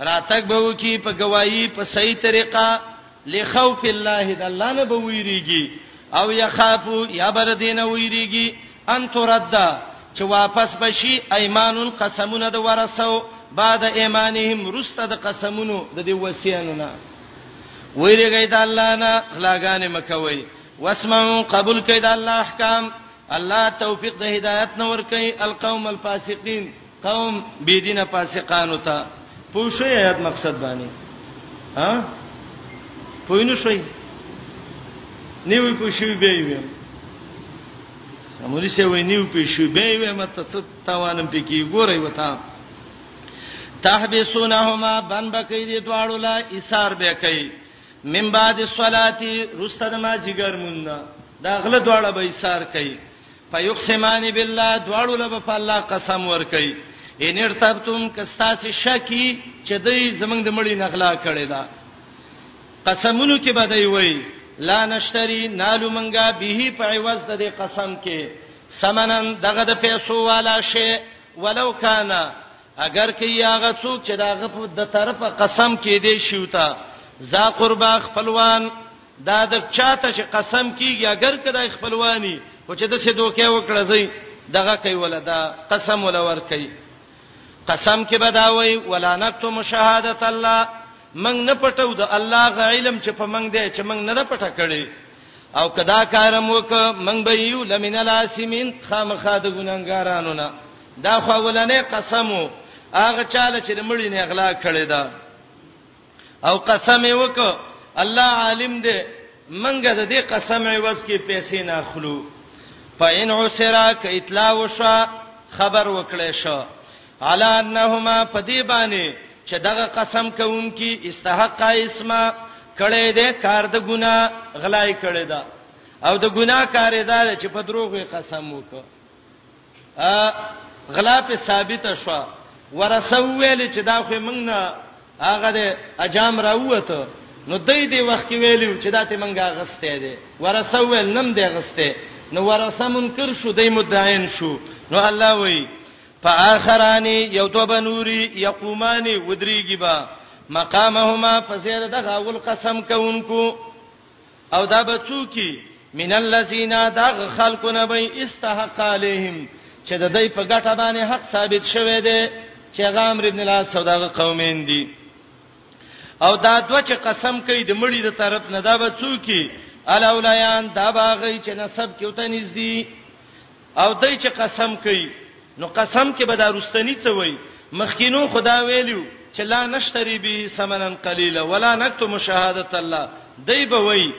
راتګ به وکي په گواہی په صحیح طریقه لخوف الله د الله نه به ویریږي او یخافو یا بر دینه ویریږي ان ترد چې واپس بشي ایمانون قسمونه د ورسو بعد ایمانهم رسته د قسمونو د دې وسیانو نه ویریږي د الله نه خلاګانې مکوي واسمعوا قبول کړئ د الله احکام الله توفیق د هدایت نور کوي القوم الفاسقین قوم بی دینه فاسقانو ته پوه شئ یاد مقصد باندې ها پوه نه شئ نیوی پوه شئ به وي اموري سه وی نیو پوه شئ به وي مته څه تاوانم پکې ګورای وتا تحبسونهما بن بکې دي دواړو لا ایثار به کوي من بعد الصلاتی رستد ما جګر مونږه دا غله دواړه به ایثار کوي فیقسمان بالله دواړو له به په الله قسم ورکړي ان ارتبتم کستاس شکی چې دوی زمنګ د مړی نغلا کړي دا قسمونو کې بدای وای لا نشتری نالو منګه به په عوض د دې قسم کې سمنن دغه د پیسو والا شی ولو کان اگر کې یاغه څوک چې داغه په د طرفه قسم کې دی شوتا ذا قربا خپلوان دا د چاته چې قسم کیږي اگر کدای خپلوانی خو چې د څه دوکه وکړه زی دغه کوي ولدا قسم ولا ور کوي قسم کې بداوي ولا نکتم شهادت الله من نه پټو د الله غ علم چې په من دی چې من نه پټه کړي او کدا کارم وک من به یو لمن الاسمین خامخا د ګناګارانو نه دا خو ولنې قسمو هغه چاله چې مړی نه اغلا کړی دا او قسم یې وکړ الله عالم دې منګه د دې قسم عوض کې پیسې نه اخلو فإن عسرا ک اطلاع وشا خبر وکړې شو علی انهما پدی باندې چې دغه قسم کوونکی استحق اسما کړي دې کار د ګنا غلای کړي دا او د ګنا کارې دا چې په دروغ قسم وکړي غلا په ثابت شو ورسو ویل چې دا خو موږ نه هغه د اجام راوته نو دای دی وخت ویلو چې دا ته منګه غسته دی ورسه ویل نم دی غسته نو ورسه منکر شو دای مدعین شو نو الله وی فاخرانی یو تو بنوری یقومانی ودریږي با مقامهما فزیر دغه ول قسم کوونکو او دا به څوکي من الذين دغ خلقنا به استحق عليهم چې د دې په ګټه باندې حق ثابت شوه دی چې غامر ابن الله سوداغه قومین دي او دا دوه چې قسم کوي د مړي د طرف نه دا به څوکي الاولیان دا باغی چې نسب کیوته نږدې او دای چې قسم کوي نو قسم کې به دا رستنی څه وای مخکینو خدا ویلو چې لا نشتری به سمنن قلیلا ولا نکتم شهادت الله دی به وای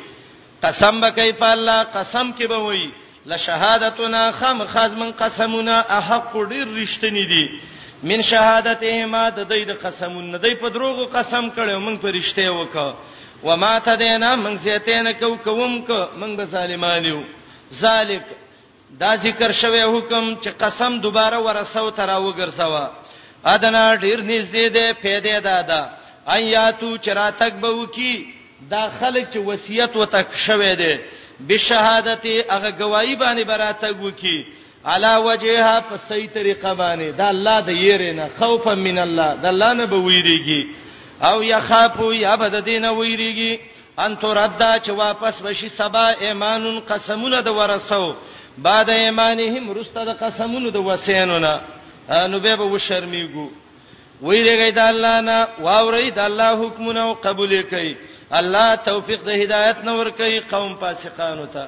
قسم به کوي په الله قسم کې به وای لشهادتنا خام خازمن قسمنا احق ډیر رښتینی دي من شهادتهما د دې د قسمون نه دی په دروغو قسم کړو موږ په رښتیا وکړو وما تدینا موږ زیاتین کو کوم کو موږ به ظالمانیو ذالک دا ذکر شوی حکم چې قسم دوباره ورسو تر وګرځوا ادنا ډیر نږدې ده پیدا ده دا ایاتو چراتک به وکی دا خلک چې وصیت وتک شوی دی بشهادت هغه گواہی باندې براتګ وکي علا وجهها په صحیح طریقه باندې دا الله د یری نه خوفا من الله د الله نه به ویریږي او یخافو یا بد دینه ویریږي ان ترد چې واپس وشي سبا ایمانون قسمونه د ورسو بعد ایمانهم رسته د قسمونو د وسینونه نو به و شرمېګو ویریږي د الله نه واوري د الله حکمونه او قبول کوي الله توفیق د هدایت نور کوي قوم فاسقانو ته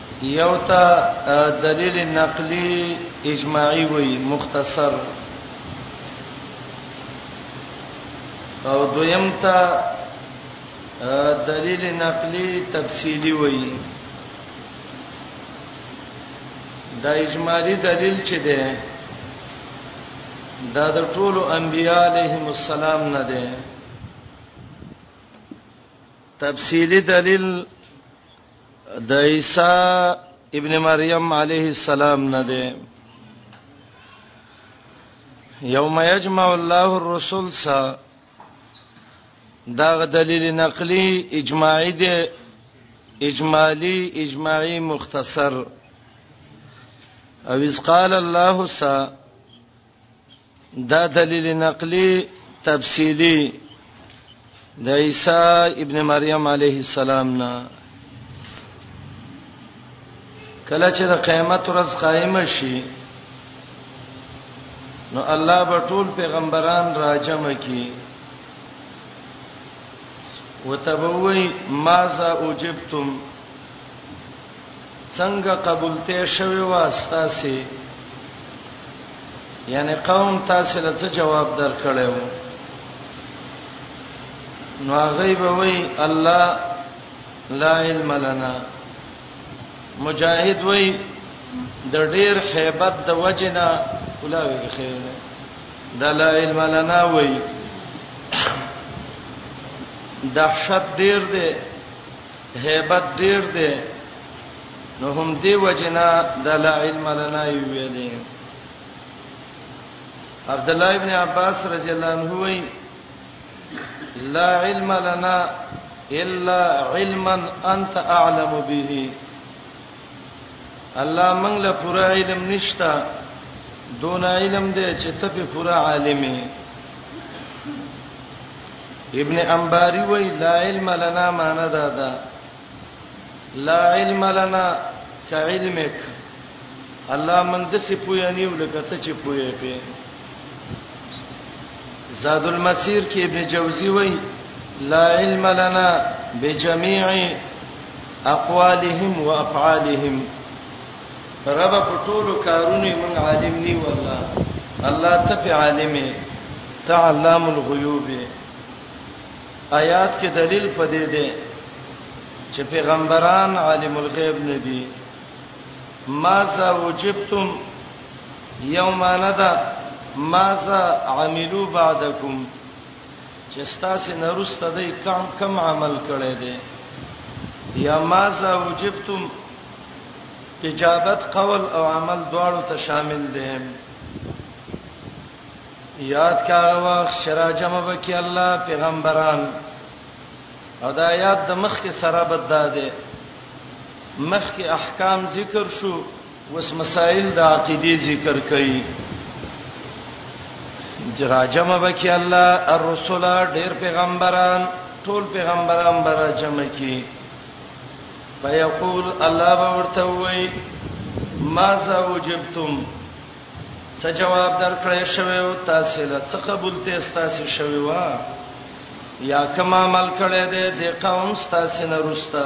یو ته دلیل نقلی اجماعی وی مختصر او دویم ته دلیل نقلی تفصیلی وی دا اجمالی دلیل چې ده دا د ټولو انبیاء علیهم السلام نه ده تفصیلی دلیل د عیسی ابن مریم علیه السلام نه دی یوم یجمع الله الرسل سا دا دلیل نقلی اجماعی دی اجمالی اجماعی مختصر او اس قال الله سا دا دلیل نقلی تفصیلی د عیسی ابن مریم علیه السلام نه کله چې د قیامت ورځ قائمه شي نو الله به ټول پیغمبران راجم کی وتبوی ماذا اجبتم څنګه قبولته شوی و استاسي یعنی قوم تاسو له څه جواب درکړیو نو غیب وی الله لا علم لنا مجاهد وی د ډیر hebat د وجنا ولاوی خیر نه د لا علم لنا وی دهشت ډیر دی هیبت ډیر دی نو هم دی وجنا د لا علم لنا ویلې عبد الله ابن عباس رضی الله عنه وی لا علم لنا الا علما انت اعلم به الله موږ له پوره علم نشتا دون علم دې چې ته په پوره عالمي ابن انباری وی لا علم لنا معنا دا دا لا علم لنا کعلمک الله من د سی پوی نیو لکه ته چې پوی په زاد المسیر کې ابن جوزی وای لا علم لنا بجميع اقوالهم وافعالهم رب په ټولو کارونو من عالم ني والله الله ته په عالمه تعلم الغيوب آیات کې دلیل پدې ده چې پیغمبران عالم الغیب نه دي ما ذا وجبتم یومانه دا ماذا عملو بعدکم چې ستاسو نرسته دی کم کم عمل کړی دی یا ماذا وجبتم اجابت قول او عمل دواړو ته شامل دي یاد کا واخ شراجم بکی الله پیغمبران ادا یاد د مخ کې سره بد ده مخ کې احکام ذکر شو اوس مسائل د عقیده ذکر کړي جراجم بکی الله الرسول ډیر پیغمبران ټول پیغمبران برا جمع کی فیقول الله باورته وای ما ذا وجبتم څه جواب درکړې شوی او تاسو له څه قبول ته تاسو شوی وا یا کما عمل کړی دی د قوم تاسو نه روستا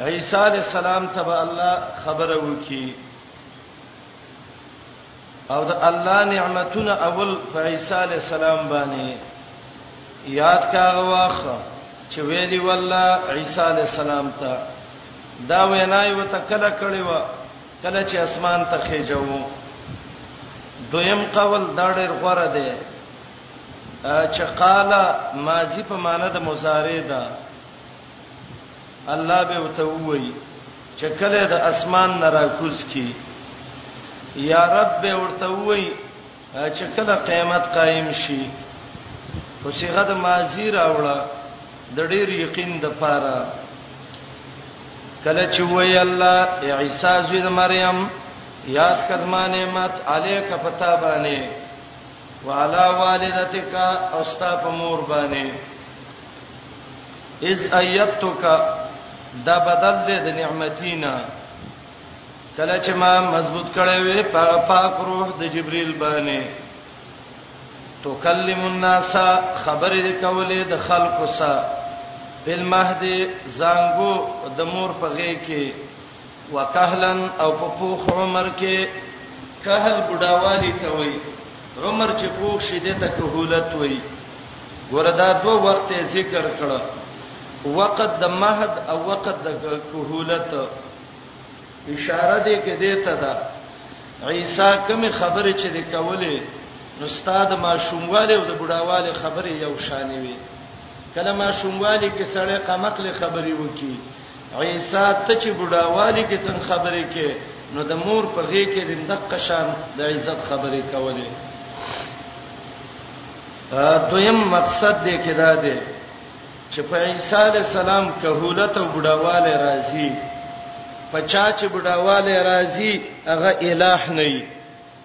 عیسی علی السلام ته به الله خبره وکي او د الله نعمتونه اول په عیسی علی السلام باندې یاد کاغه واخ چې ویلی والله عیسی علی السلام ته دا وینای و تکله کړي و کله چې اسمان ته خېجو دویم قول دا ډېر غوړه دی چې قال ماضی په معنی د مضارع ده الله به وتوي چې کله د اسمان نه راکوز کی یا رب به ورته وای چې کله قیامت قائم شي خو صيغه د ماضی راوړه د ډېر یقین د پاره کله چې وای الله عیسی زوی د مریم یاد کزما نعمت الیک پتا باندې وعلى والدتک او ستا په مور باندې اذ ایتک دا بدل دې د نعمتینا کله چې ما مضبوط کړې وې په پاک روح د جبرئیل باندې تو کلم الناس خبرې کولې د خلکو سره بل مهدی زنګو د مور په غې کې وکهلن او په پوخ عمر کې کهل بډاوالی ته وای عمر چې پوخ شي د ته کهولت وای وردا دو وخت ذکر کړه وقت د مهد او وقت د کهولت اشاره دې کې دیته ده عیسی کوم خبره چې د کولې نو استاد ما شومواله او د بډاواله خبره یو شانې وي کله ما شومواله کې سړی قمقله خبري وکي عیسی ته چې بډاوالی کې څنګه خبرې کې نو د مور په غې کې د دقه شان د عزت خبرې کولې دویم مقصد دې کې دا دی چې په عیسی علی السلام کهولت او بډاواله راځي په چا چې بډاواله راځي هغه الٰه نه وي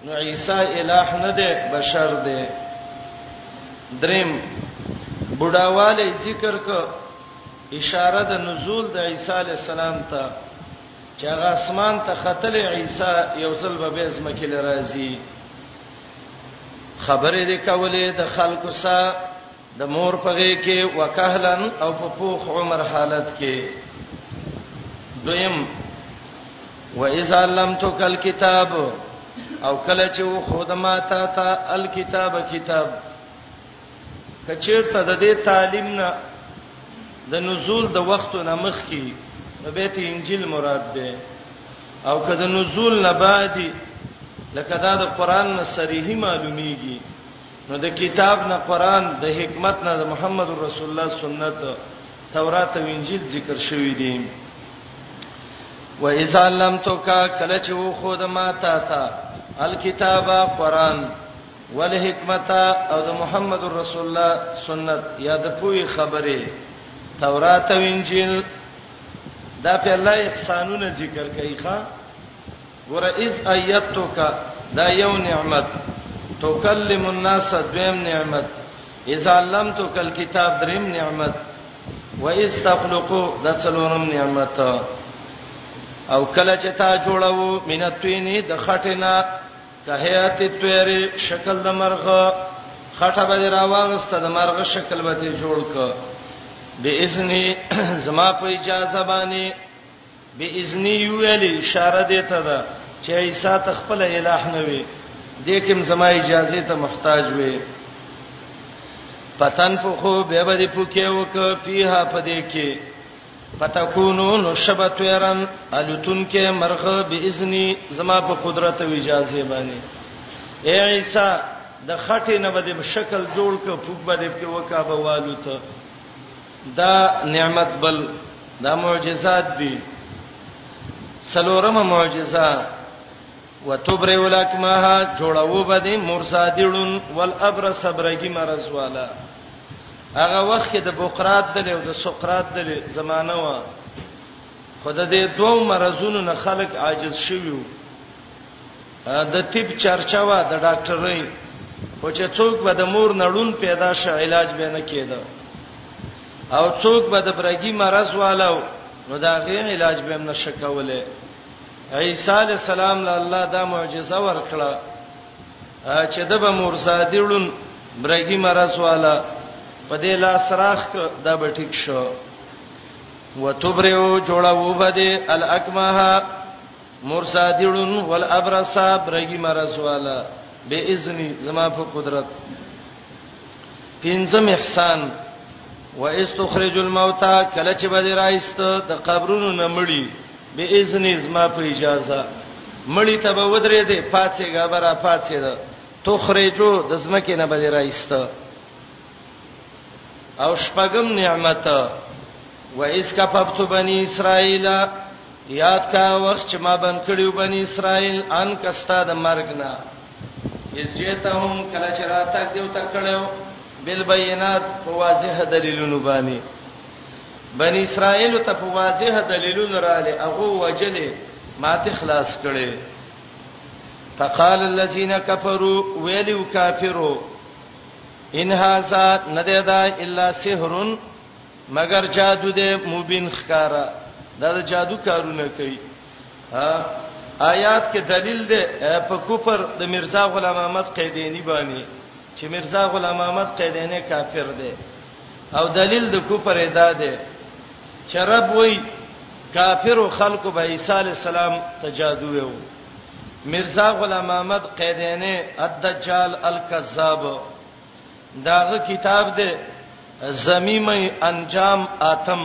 نو عیسی الٰه نه دی بشر دی دریم بډاواله ذکر کو اشاره د نزول د عیسی علی السلام ته چې هغه اسمان ته خطل عیسی یو ځل به به زمکه لرازي خبرې دې کولې د خلکو سره د مور پغې کې وکهلن او په پوخ عمر حالت کې دویم و اذا لم تکل کتاب او کله چې و خود ما تا تا الکتاب کتاب که چیرته د دې تعلیم نه د نزول د وخت نه مخکي نو بیت انجیل مراد ده او که د نزول نه بعد لکه دا د قران نه صریح معلومیږي نو د کتاب نه قران د حکمت نه د محمد رسول الله سنت تورات او انجیل ذکر شوی دی و اذا لم تو کا کله چې و خود ما تا تا الکتابه قران ول حکمت او د محمد رسول الله سنت یا د پوی خبره تورات او انجیل دا په الله احسانونه ذکر کوي ښا ور از ایتک دا یو نعمت تکلم الناس دویم نعمت اذا لم تکل کتاب دریم نعمت و از تخلقو دا څلورم نعمت او کله چې تا جوړو مینتوینه د خټینا کهیات الطیر شکل د مرغه خټه به راوغسته د مرغه شکل به ته جوړ ک به اذن زما په اجازه باندې به اذن ویل اشاره دی ته دا چې عیسی تخپل الہ نه وي د کوم زما اجازه ته محتاج وي پتن په خو به به پوکې وک پیه پدې کې فتكونو نو شبه طيرن الوتون کې مرغه باذنی زما په قدرت او اجازه باندې اے عیسی د خټې نه بده شکل جوړ ک فوک بده کې وکا به والوت دا نعمت بل دا معجزات دي سلورمه معجزه وتبرئ لکمها جوړو بده مرصادړون والابر صبرګي مرز والا هغه وخت کې د بوقرات د له د سقرات د له زمانہ و خود دې دوه مرزونو نه خلق عاجز شویو د طب چرچا و د ډاکټرۍ خو چې څوک به د مور نړون پیدا شي علاج به نه کېده او څوک به د برګي مرز والو نو دا غي علاج به نه شکوله عیسی علی السلام له الله دا معجزه ورکړه چې د به مرزادی ړون برګی مرز والا په دې لاس راخ دا به ټیک شو وتبرئو جوړو بده الاکمه مرزادی ړون ول ابرصا برګی مرز والا به اذن زما په قدرت پنځم احسان واستخرج الموتى کله چې به راست د قبرونو نمړي باذن زما په اجازه مړی ته به ودرې دې پاتې غبره پاتې ده تو خرجو د زمکه نه بدې راایسته او شپغم نعمت و اس کا پبت بنی اسرائیل یاد کا وخت چې ما بن کړیو بنی اسرائیل ان کستا د مرګ نه یز جیتهم کله چې راته دیو تر کړو بل بینات په واضح دلیلونو باندې بنی اسرائیل ته په واضح دلیلونو رااله هغه وجلې ماته خلاص کړي فقال الذين كفروا ويلو كافروا ان هذا نددا الا سحر مگر جادو دې مبین خکارا دا جادو کارونه کوي آیات کې دلیل دی په کفر د مرزا غلام احمد قیدینی باندې چې مرزا غلام احمد قیدینی کافر دی او دلیل د کفر ادا ده چې رب وای کافر خلکو به عیسی علی السلام ته جادو ویو مرزا غلام احمد قیدینه الدجال الکذاب داغه کتاب ده زمیمه انجام اتم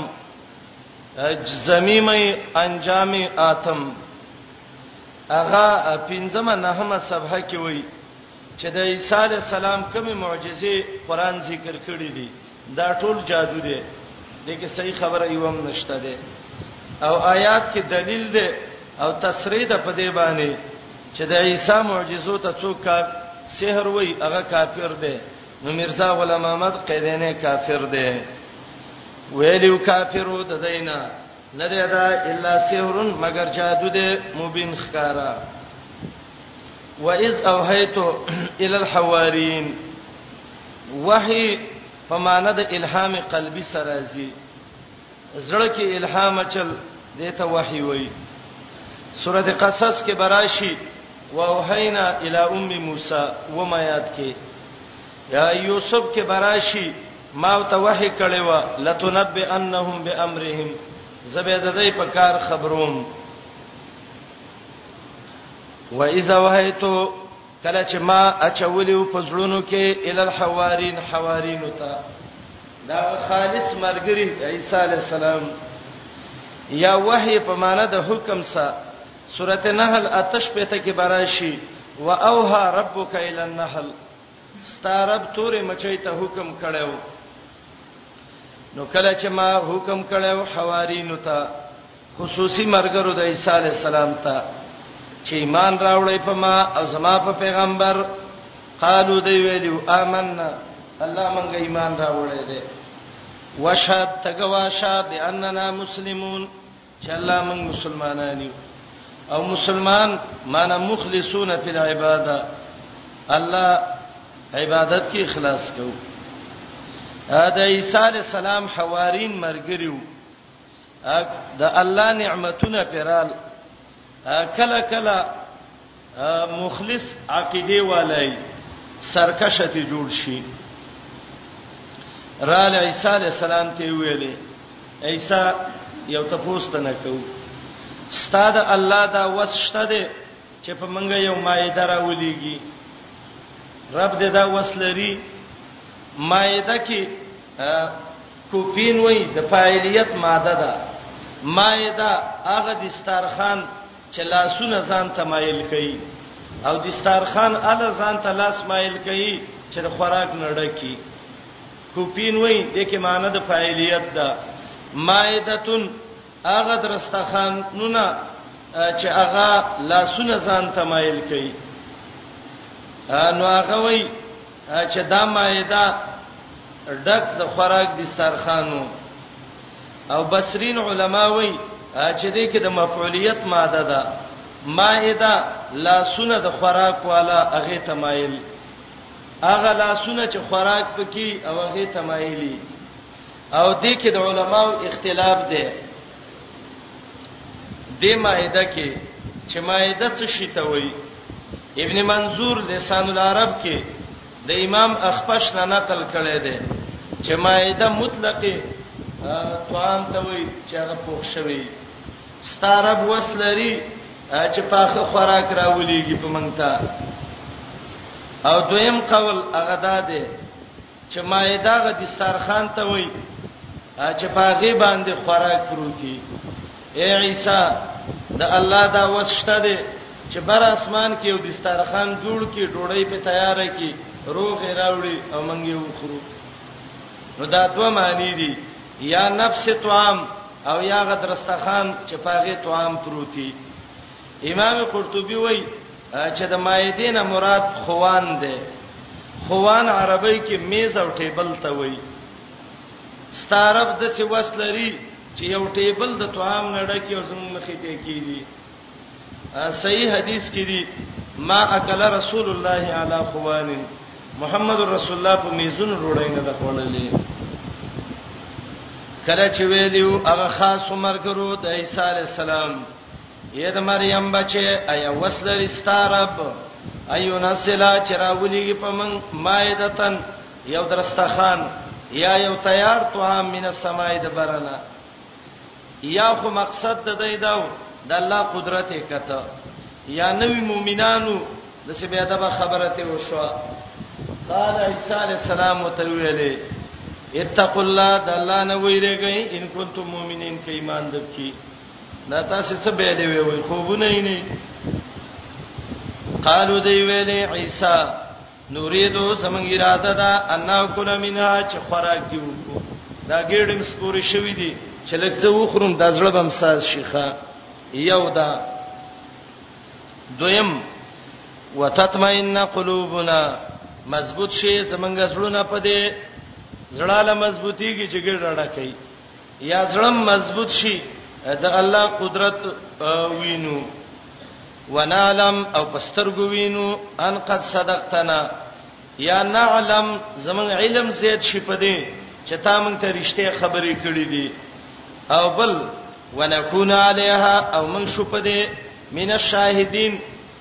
زمیمه انجام اتم اغه پنځمه نهمه صفحه کې وایي چې د عیسی علی السلام کومې معجزې قران ذکر کړې دي دا ټول جادو دی دغه صحیح خبره یوم نشته ده او آیات کې دلیل ده او تصریح ده په دې باندې چې د عیسی معجزو ته څوک کار سحر وای هغه کافر ده نو مرزا غلام احمد قیدینه کافر ده ویلو کافرو د دینه نه ده الا سحر مگر جادو ده مبین خکارا واذ اوحیت الى الحوارین وحی په معنی د الهام قلبي سره زی زړه کې الهام چل دیته وحی وای سورته قصص کې براشي واوحینا الی ام موسی و ما یاد کې یا یوسف کې براشي ما ته وحی کړي و لتنبئ انهم بامرهم زبیددای په کار خبروم و اذا وهیتو کله چې ما اچولیو په زړونو کې ال الحوارین حوارین ته دا خالص مرګری عیسی علی السلام یا وحی په معنا د حکم سره سورته نحل آتش په ته کې براشي و اوها ربک ال النحل ستارب تورې مچي ته حکم کړو نو کله چې ما حکم کړو حوارین ته خصوصي مرګرو د عیسی علی السلام ته چې ایمان راوړی په ما او زما په پیغمبر قالو دی ویلو آمنا الله مونږه ایمان راوړی دی وشهد تګواشه باننا مسلمون چې الله مونږ مسلمانان یو او مسلمان معنی مخلصون فی العباده الله عبادت کې اخلاص کوو دا عیسی علی السلام حوارین مرګریو د الله نعمتونه پرال کله کله مخلص عقیده والای سرکشته جوړ شي را ل عیسی علی السلام ته ویلې عیسی یو تاسو نه کو استاد الله دا وسشته دي چې په منګه یو مایده راولېږي رب دې دا وسلري مایده کې کوپین وای د فاعلیت ماده ده مایده هغه د ستارخان چې لاسونه ځان ته مایل کوي او د ستارخان اله ځان ته لاس مایل کوي چې د خوراک نړه کی کوپین وای د کې معنی د فاعلیت ده مایدتون هغه درستخان نونه چې هغه لاسونه ځان ته مایل کوي نو هغه وای چې دا مائده ډک د خوراک دسترخوانو او بصرین علما وایي چې دې کې د مفعولیت ماده ده مائده لا سونه د خوراک والا هغه تمایل هغه لا سونه چې خوراک پکې او هغه تمایلی او دې کې د علماو اختلاف دی د مائده کې چې مائده څه شي ته وایي ابن منظور لسان العرب کې د امام اخفش نه نقل کړی دی چې مائده مطلقه طعام ته وایي چې هغه پوښ شوی ستارب وسلري چې پاخه خوراک راولېږي په منګتا او دویم قول هغه ده چې مائده غ دسترخوان ته وای چې پاغه باندې خوراک پروتي اے عیسی د الله دا وسشته دي چې بر اسمان کې یو دسترخوان جوړ کې ډوړی په تیار کې روغ راوړي او منګي وخورو نو دا دوه معنی دي یا نفس طعام او یا غدرستخان چې پاغه طعام پروتي امام قرطبي وایي چې د مائده نه مراد خوان دی خوان عربی کې میز او ټیبل ته وایي ستارب د څه وسلري چې یو ټیبل د طعام نه ډکی او زموږ مخې ته کیږي صحیح حدیث کې دی ما اکل رسول الله علی خوان محمد رسول الله په میزون روړی نه د خوړلې کله چې ویلو هغه خاص مرګرو د عیسی علی السلام اے د مریم بچي ایا وسلری ستارب ایو نسلا چراولیږي په من مایدتن یو درستخان یا یو تیار توه من السماء د برنا یا خو مقصد د دې داو د الله قدرت کته یا نوی مؤمنانو د څه بیا دغه خبره ته وشو قال عیسی علی السلام وتویلې اتقوا الله د الله نه ویریږئ ان کنتم مؤمنین کې ایمان دکی دا تاسو څه به دی وی خوبونه یې نه قالو دی ویلې عیسی نوریدو زمنګ اراده دا ان کل منها چې خوراک دی وکړو دا ګېډم سپوري شوې دي چې لږ څه وخورم د زړه بم ساز شيخه یو دا دویم وتطمئن قلوبنا مضبوط شي زمنګ زړونه پدې زړاله مضبوطيږي چې ګډ راډه کوي یا زړه مضبوط شي د الله قدرت وینو ونعلم او پسترګو وینو ان قد صدقتنا یا نعلم زمون علم زیات شي پدې چې تا مونږ ته رښتیا خبرې کړې دي او بل ونكون عليها او من شو پدې من الشاهدين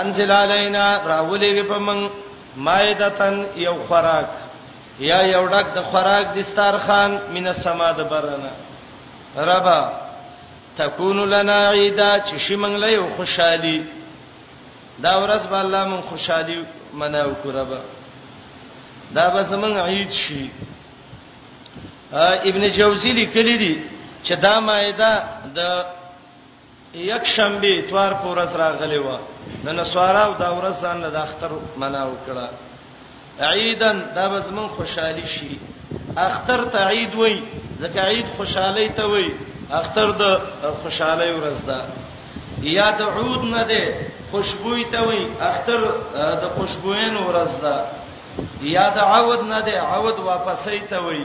انزل علینا راولېږي په موږ مائدتن یو خوراک یا یو ډک د خوراک د ستار خان من السما د برنا ربا تکون لنا عیدا چې شي موږ له یو خوشحالي دا ورځ به الله موږ خوشحالي مناو کو ربا دا به زمونږ عید شي ابن جوزی لیکلی دی چې دا مائده د یک شنبه اتوار په ورځ راغلی و د نسوارا او دا ورځ ځان له اختر منا وکړه عیدن دا به زمون خوشحالي شي اختر ته عید وای ځکه عید خوشحالي ته وای اختر د خوشحالي ورځ ده یا د عود نه ده خوشبوئی ته وای اختر د خوشبوین ورځ ده یا د عود نه ده عود واپسې ته وای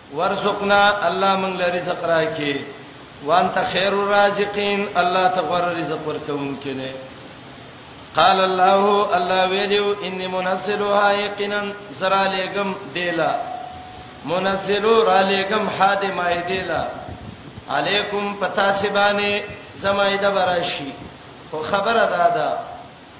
ورزقنا الله مونږ له رزق راکې وانت خیر الرازقین الله ته غوړ رزق ورکوونکې نه قال الله الله ویلو انی منزلها یقینا زرا لګم دیلا منزلو را لګم حاد مای دیلا علیکم پتا سبانه زمایده براشی خو خبره دادا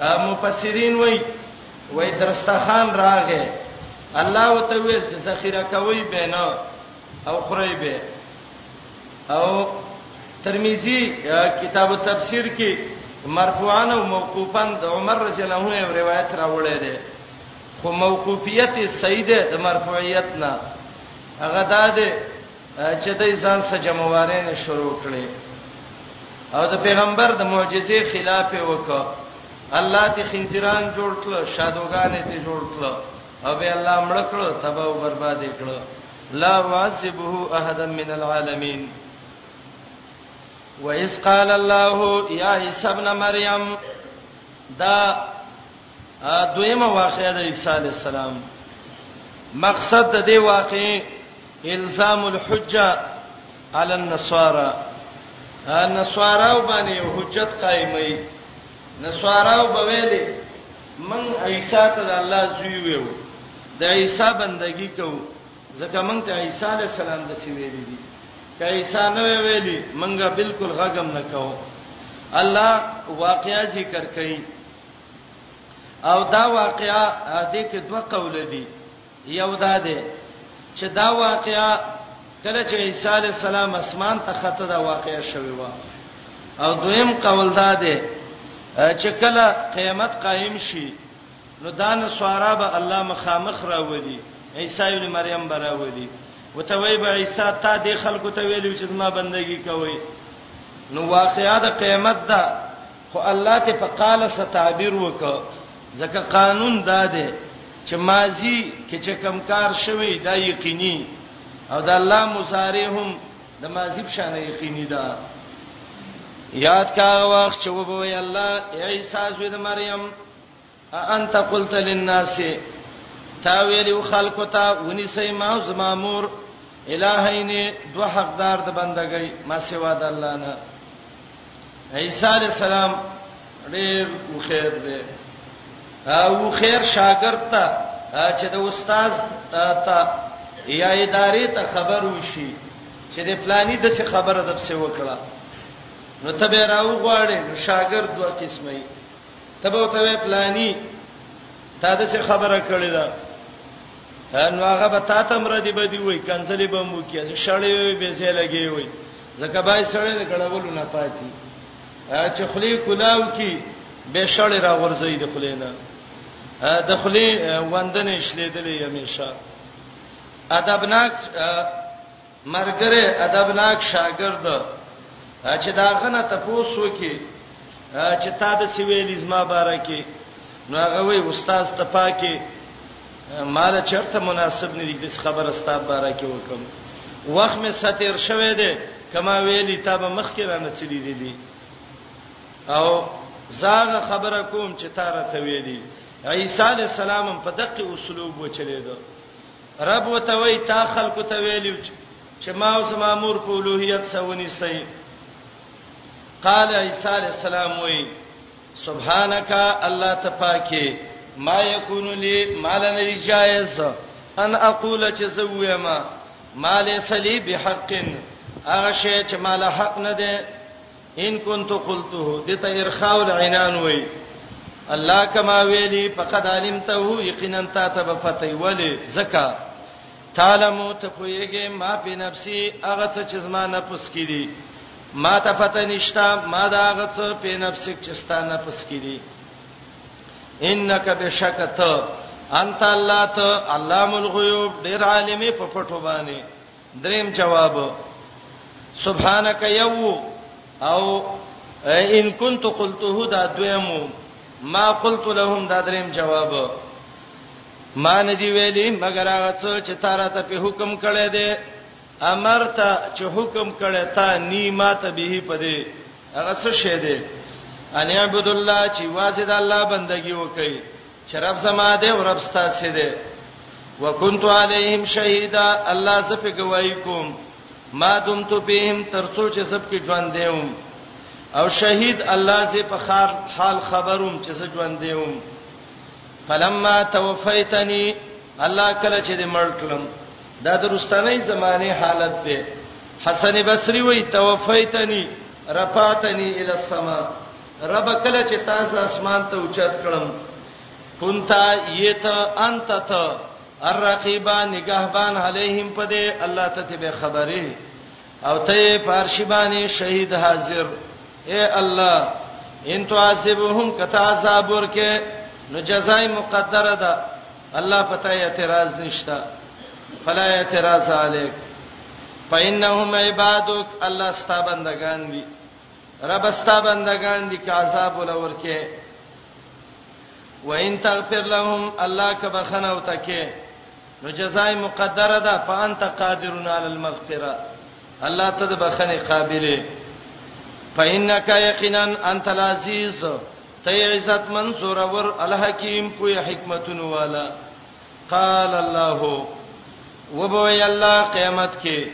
مفسرین وای وای درستخان راغې الله وتعالى چې ذخیره کوي بینه او خړی به او ترمذی کتاب التفسیر کې مرفوعان او موقوفان د عمر رضی الله عنه یو روایت راوړی دی خو موقوفیت سیده د مرفوعیت نه هغه ده چې د ځان سره جمعوارې نه شروع کړي او د پیغمبر د معجزې خلاف وکړه الله دې خنزیران جوړ کړ شادوغان دې جوړ کړ او به الله مړ کړ تباہ او برباد کړ لا واذبه احد من العالمین وَإِذْ قَالَ اللَّهُ يَا عِيسَى ابْنَ مَرْيَمَ دا دویمه واقعه د عیسی علی السلام مقصد د دې واقعې الزام الحجه علی النصارى نصارا باندې حجت قائمې نصارا بویلې من عیسی ته د الله زوی ویو د عیسی بندگی کو ځکه من ته عیسی علی السلام د سی ویلې دي که عیسی نه ویلې منګه بالکل غږم نه کو الله واقعا ذکر کړي او دا واقعا د کې دوه قول دي یو دا دی چې دا واقعا کله چې عیسی علی السلام اسمان ته خطه دا واقعا شوی و او دویم قول دا دی چې کله قیامت قائم شي نو دا نسوارا به الله مخامخ راوړي عیسی ابن مریم براوړي وتوي به عیسی تا د خلکو ته ویلو چې زما بندگی کوي نو واقعا د قیامت دا خو الله ته په قال سره تعبیر وکړه ځکه قانون دا دی چې ماضی کې چې کم کار شوی دا یقیني او دا الله مضارع هم د ماضی په شان یقیني ده یاد کا وخت چې وبوي الله عیسی زوی د مریم انت قلت للناس تا ویلو خلکو ته ونی سي ما او زما مور الہین دو حقدار د بندګۍ ما سوا د الله نه عیسی علی السلام ډیر خیر دی او خیر شاګرد ته چې د استاد ته یا ادارې ته خبر وشي چې د پلاني د څه خبره د څه وکړه نو ته به راو غواړې نو شاګرد دوه قسمه تبو ته پلاني تا د څه خبره کړې ده نو هغه به تا ته مر دي بدی وای کنځلې به مو کې از شړې به زه لګي وای زکه بای سړې د کړهولو نه پاتې چې خلی کلاو کې به شړې را ورځي د خلی نه د خلی وندنې شلې دلې همیشه ادبناک مرګره ادبناک شاګرد چې دا غنه تپوس وکي چې تا د سویل زما باره کې نو هغه وی استاد ته پاکي مال چرته مناسب نه دي د خبره ستاب باره کې وکم وخت می ستیر شوه دی کما ویلی تا به مخ کې را نڅلی دي دي او زاغه خبره کوم چې تا را ته ویلی عیسی علی السلام په دقه اسلوب وچلیدو رب وتوي تا خلق ته ویلو چې ما او زما مور په الوهیت سونی سي قال عیسی علی السلام وی سبحانك الله تپاکه ما یکون لی مالن جائز ان اقول چې زویما مال سلی بحق هغه شی چې مال حق نه ده ان كنت قلته دته ارخاء العنان وای الله کما ویلی فقد علمته یقینا تا ته بفتای ولی زکا تعلمو ته پویږي ما په نفسي هغه څه چې زما نفس کې دي ما ته پته نشتا ما دا هغه څه په نفس کې ستا نفس کې دي انک بشکته انت الله ته علام الغیوب ډیر عالمې په پټو باندې دریم جواب سبحانك یو او ان كنت قلته دا دویمو ما قلت لهم دا دریم جواب ما ندی ویلی مگر هغه څه چې تارا ته په حکم کړی دی امرته چې حکم کړی تا نی ماته به پدې هغه څه شه دی ان عبد الله چې واسد الله بندگی وکړي چې رب زما دی او رب ستاسو دی وکنت علیهم شهیدا الله زه په گواہی کوم ما دمت بهم ترڅو چې سب کې ژوند دیوم او شهید الله زه په خار حال خبروم چې زه ژوند دیوم فلما توفیتنی الله کله چې دې مړ کړم دا درستانه زمانه حالت دی حسن بصری وی توفیتنی رفعتنی الی السما رب کله چې تاسو اسمان ته اوچت کړم کونتا یت انت ته الرقیبا نگهبان علیهم پدې الله ته به خبره او ته پارشبانی شهید حاضر اے الله ان تعذبهم کتا عذاب ورکه نو جزای مقدره ده الله پتا اعتراض نشتا فلا اعتراض علیک فإنهم عبادك الله ستا بندگان دي رب استا بندگان دي کعذاب ولور کې وان تغفر لهم الله کبخنه او تکه نو جزای مقدره ده فانت قادرون علی المغفره الله ته د بخنه قابلیت فإنك يقينا أنت العزيز ته عزت منصور ور الحکیم په حکمتونو والا قال الله وبوي الله قیامت کې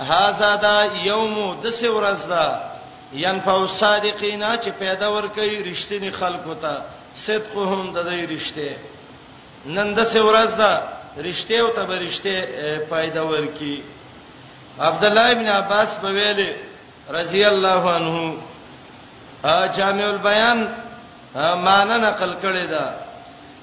هاذا دا یوم د څه ورځ ده ينفع الصادقین چې پیدا ور کوي رښتینی خلکو ته صدقهم د دې رښتې نن د څه ورځ ده رښتې او ته برښتې پیدا ور کوي عبد الله ابن عباس په ویل رضی الله عنه جامع البیان معنا نقل کړی دا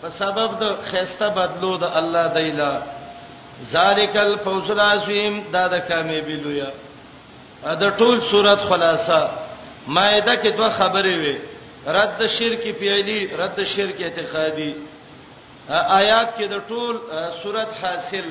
په سبب د خيسته بدلو د الله دیلا ذالک الفوز العظیم دا د کامیابی لوی د ټول صورت خلاصہ مائده کې دوه خبرې وي رد شرک پیلی رد شرک اعتقادي آیات کې د ټول صورت حاصل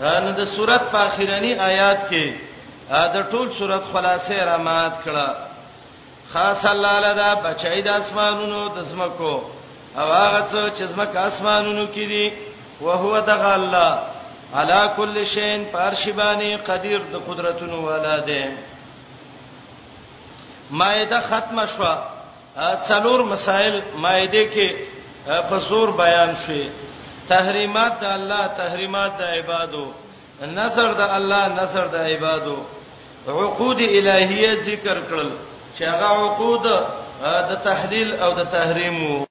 نو د صورت په اخیرنی آیات کې دا ټول صورت خلاصې را مات کړه خاص الله لدا بچی د اسمانونو د زمکو او هغه څه چې زمکه اسمانونو کې دي او هو دغه الله علا کل شین پارشبانی قدیر د قدرتونو والا دی مائده ختمه شوه څلور مسائل مائده کې په زور بیان شوه تحریمات د الله تحریمات د عبادو نظر د الله نظر د عبادو عقود الہیه ذکر کړل چې هغه عقود د تحلیل او د تحریم وو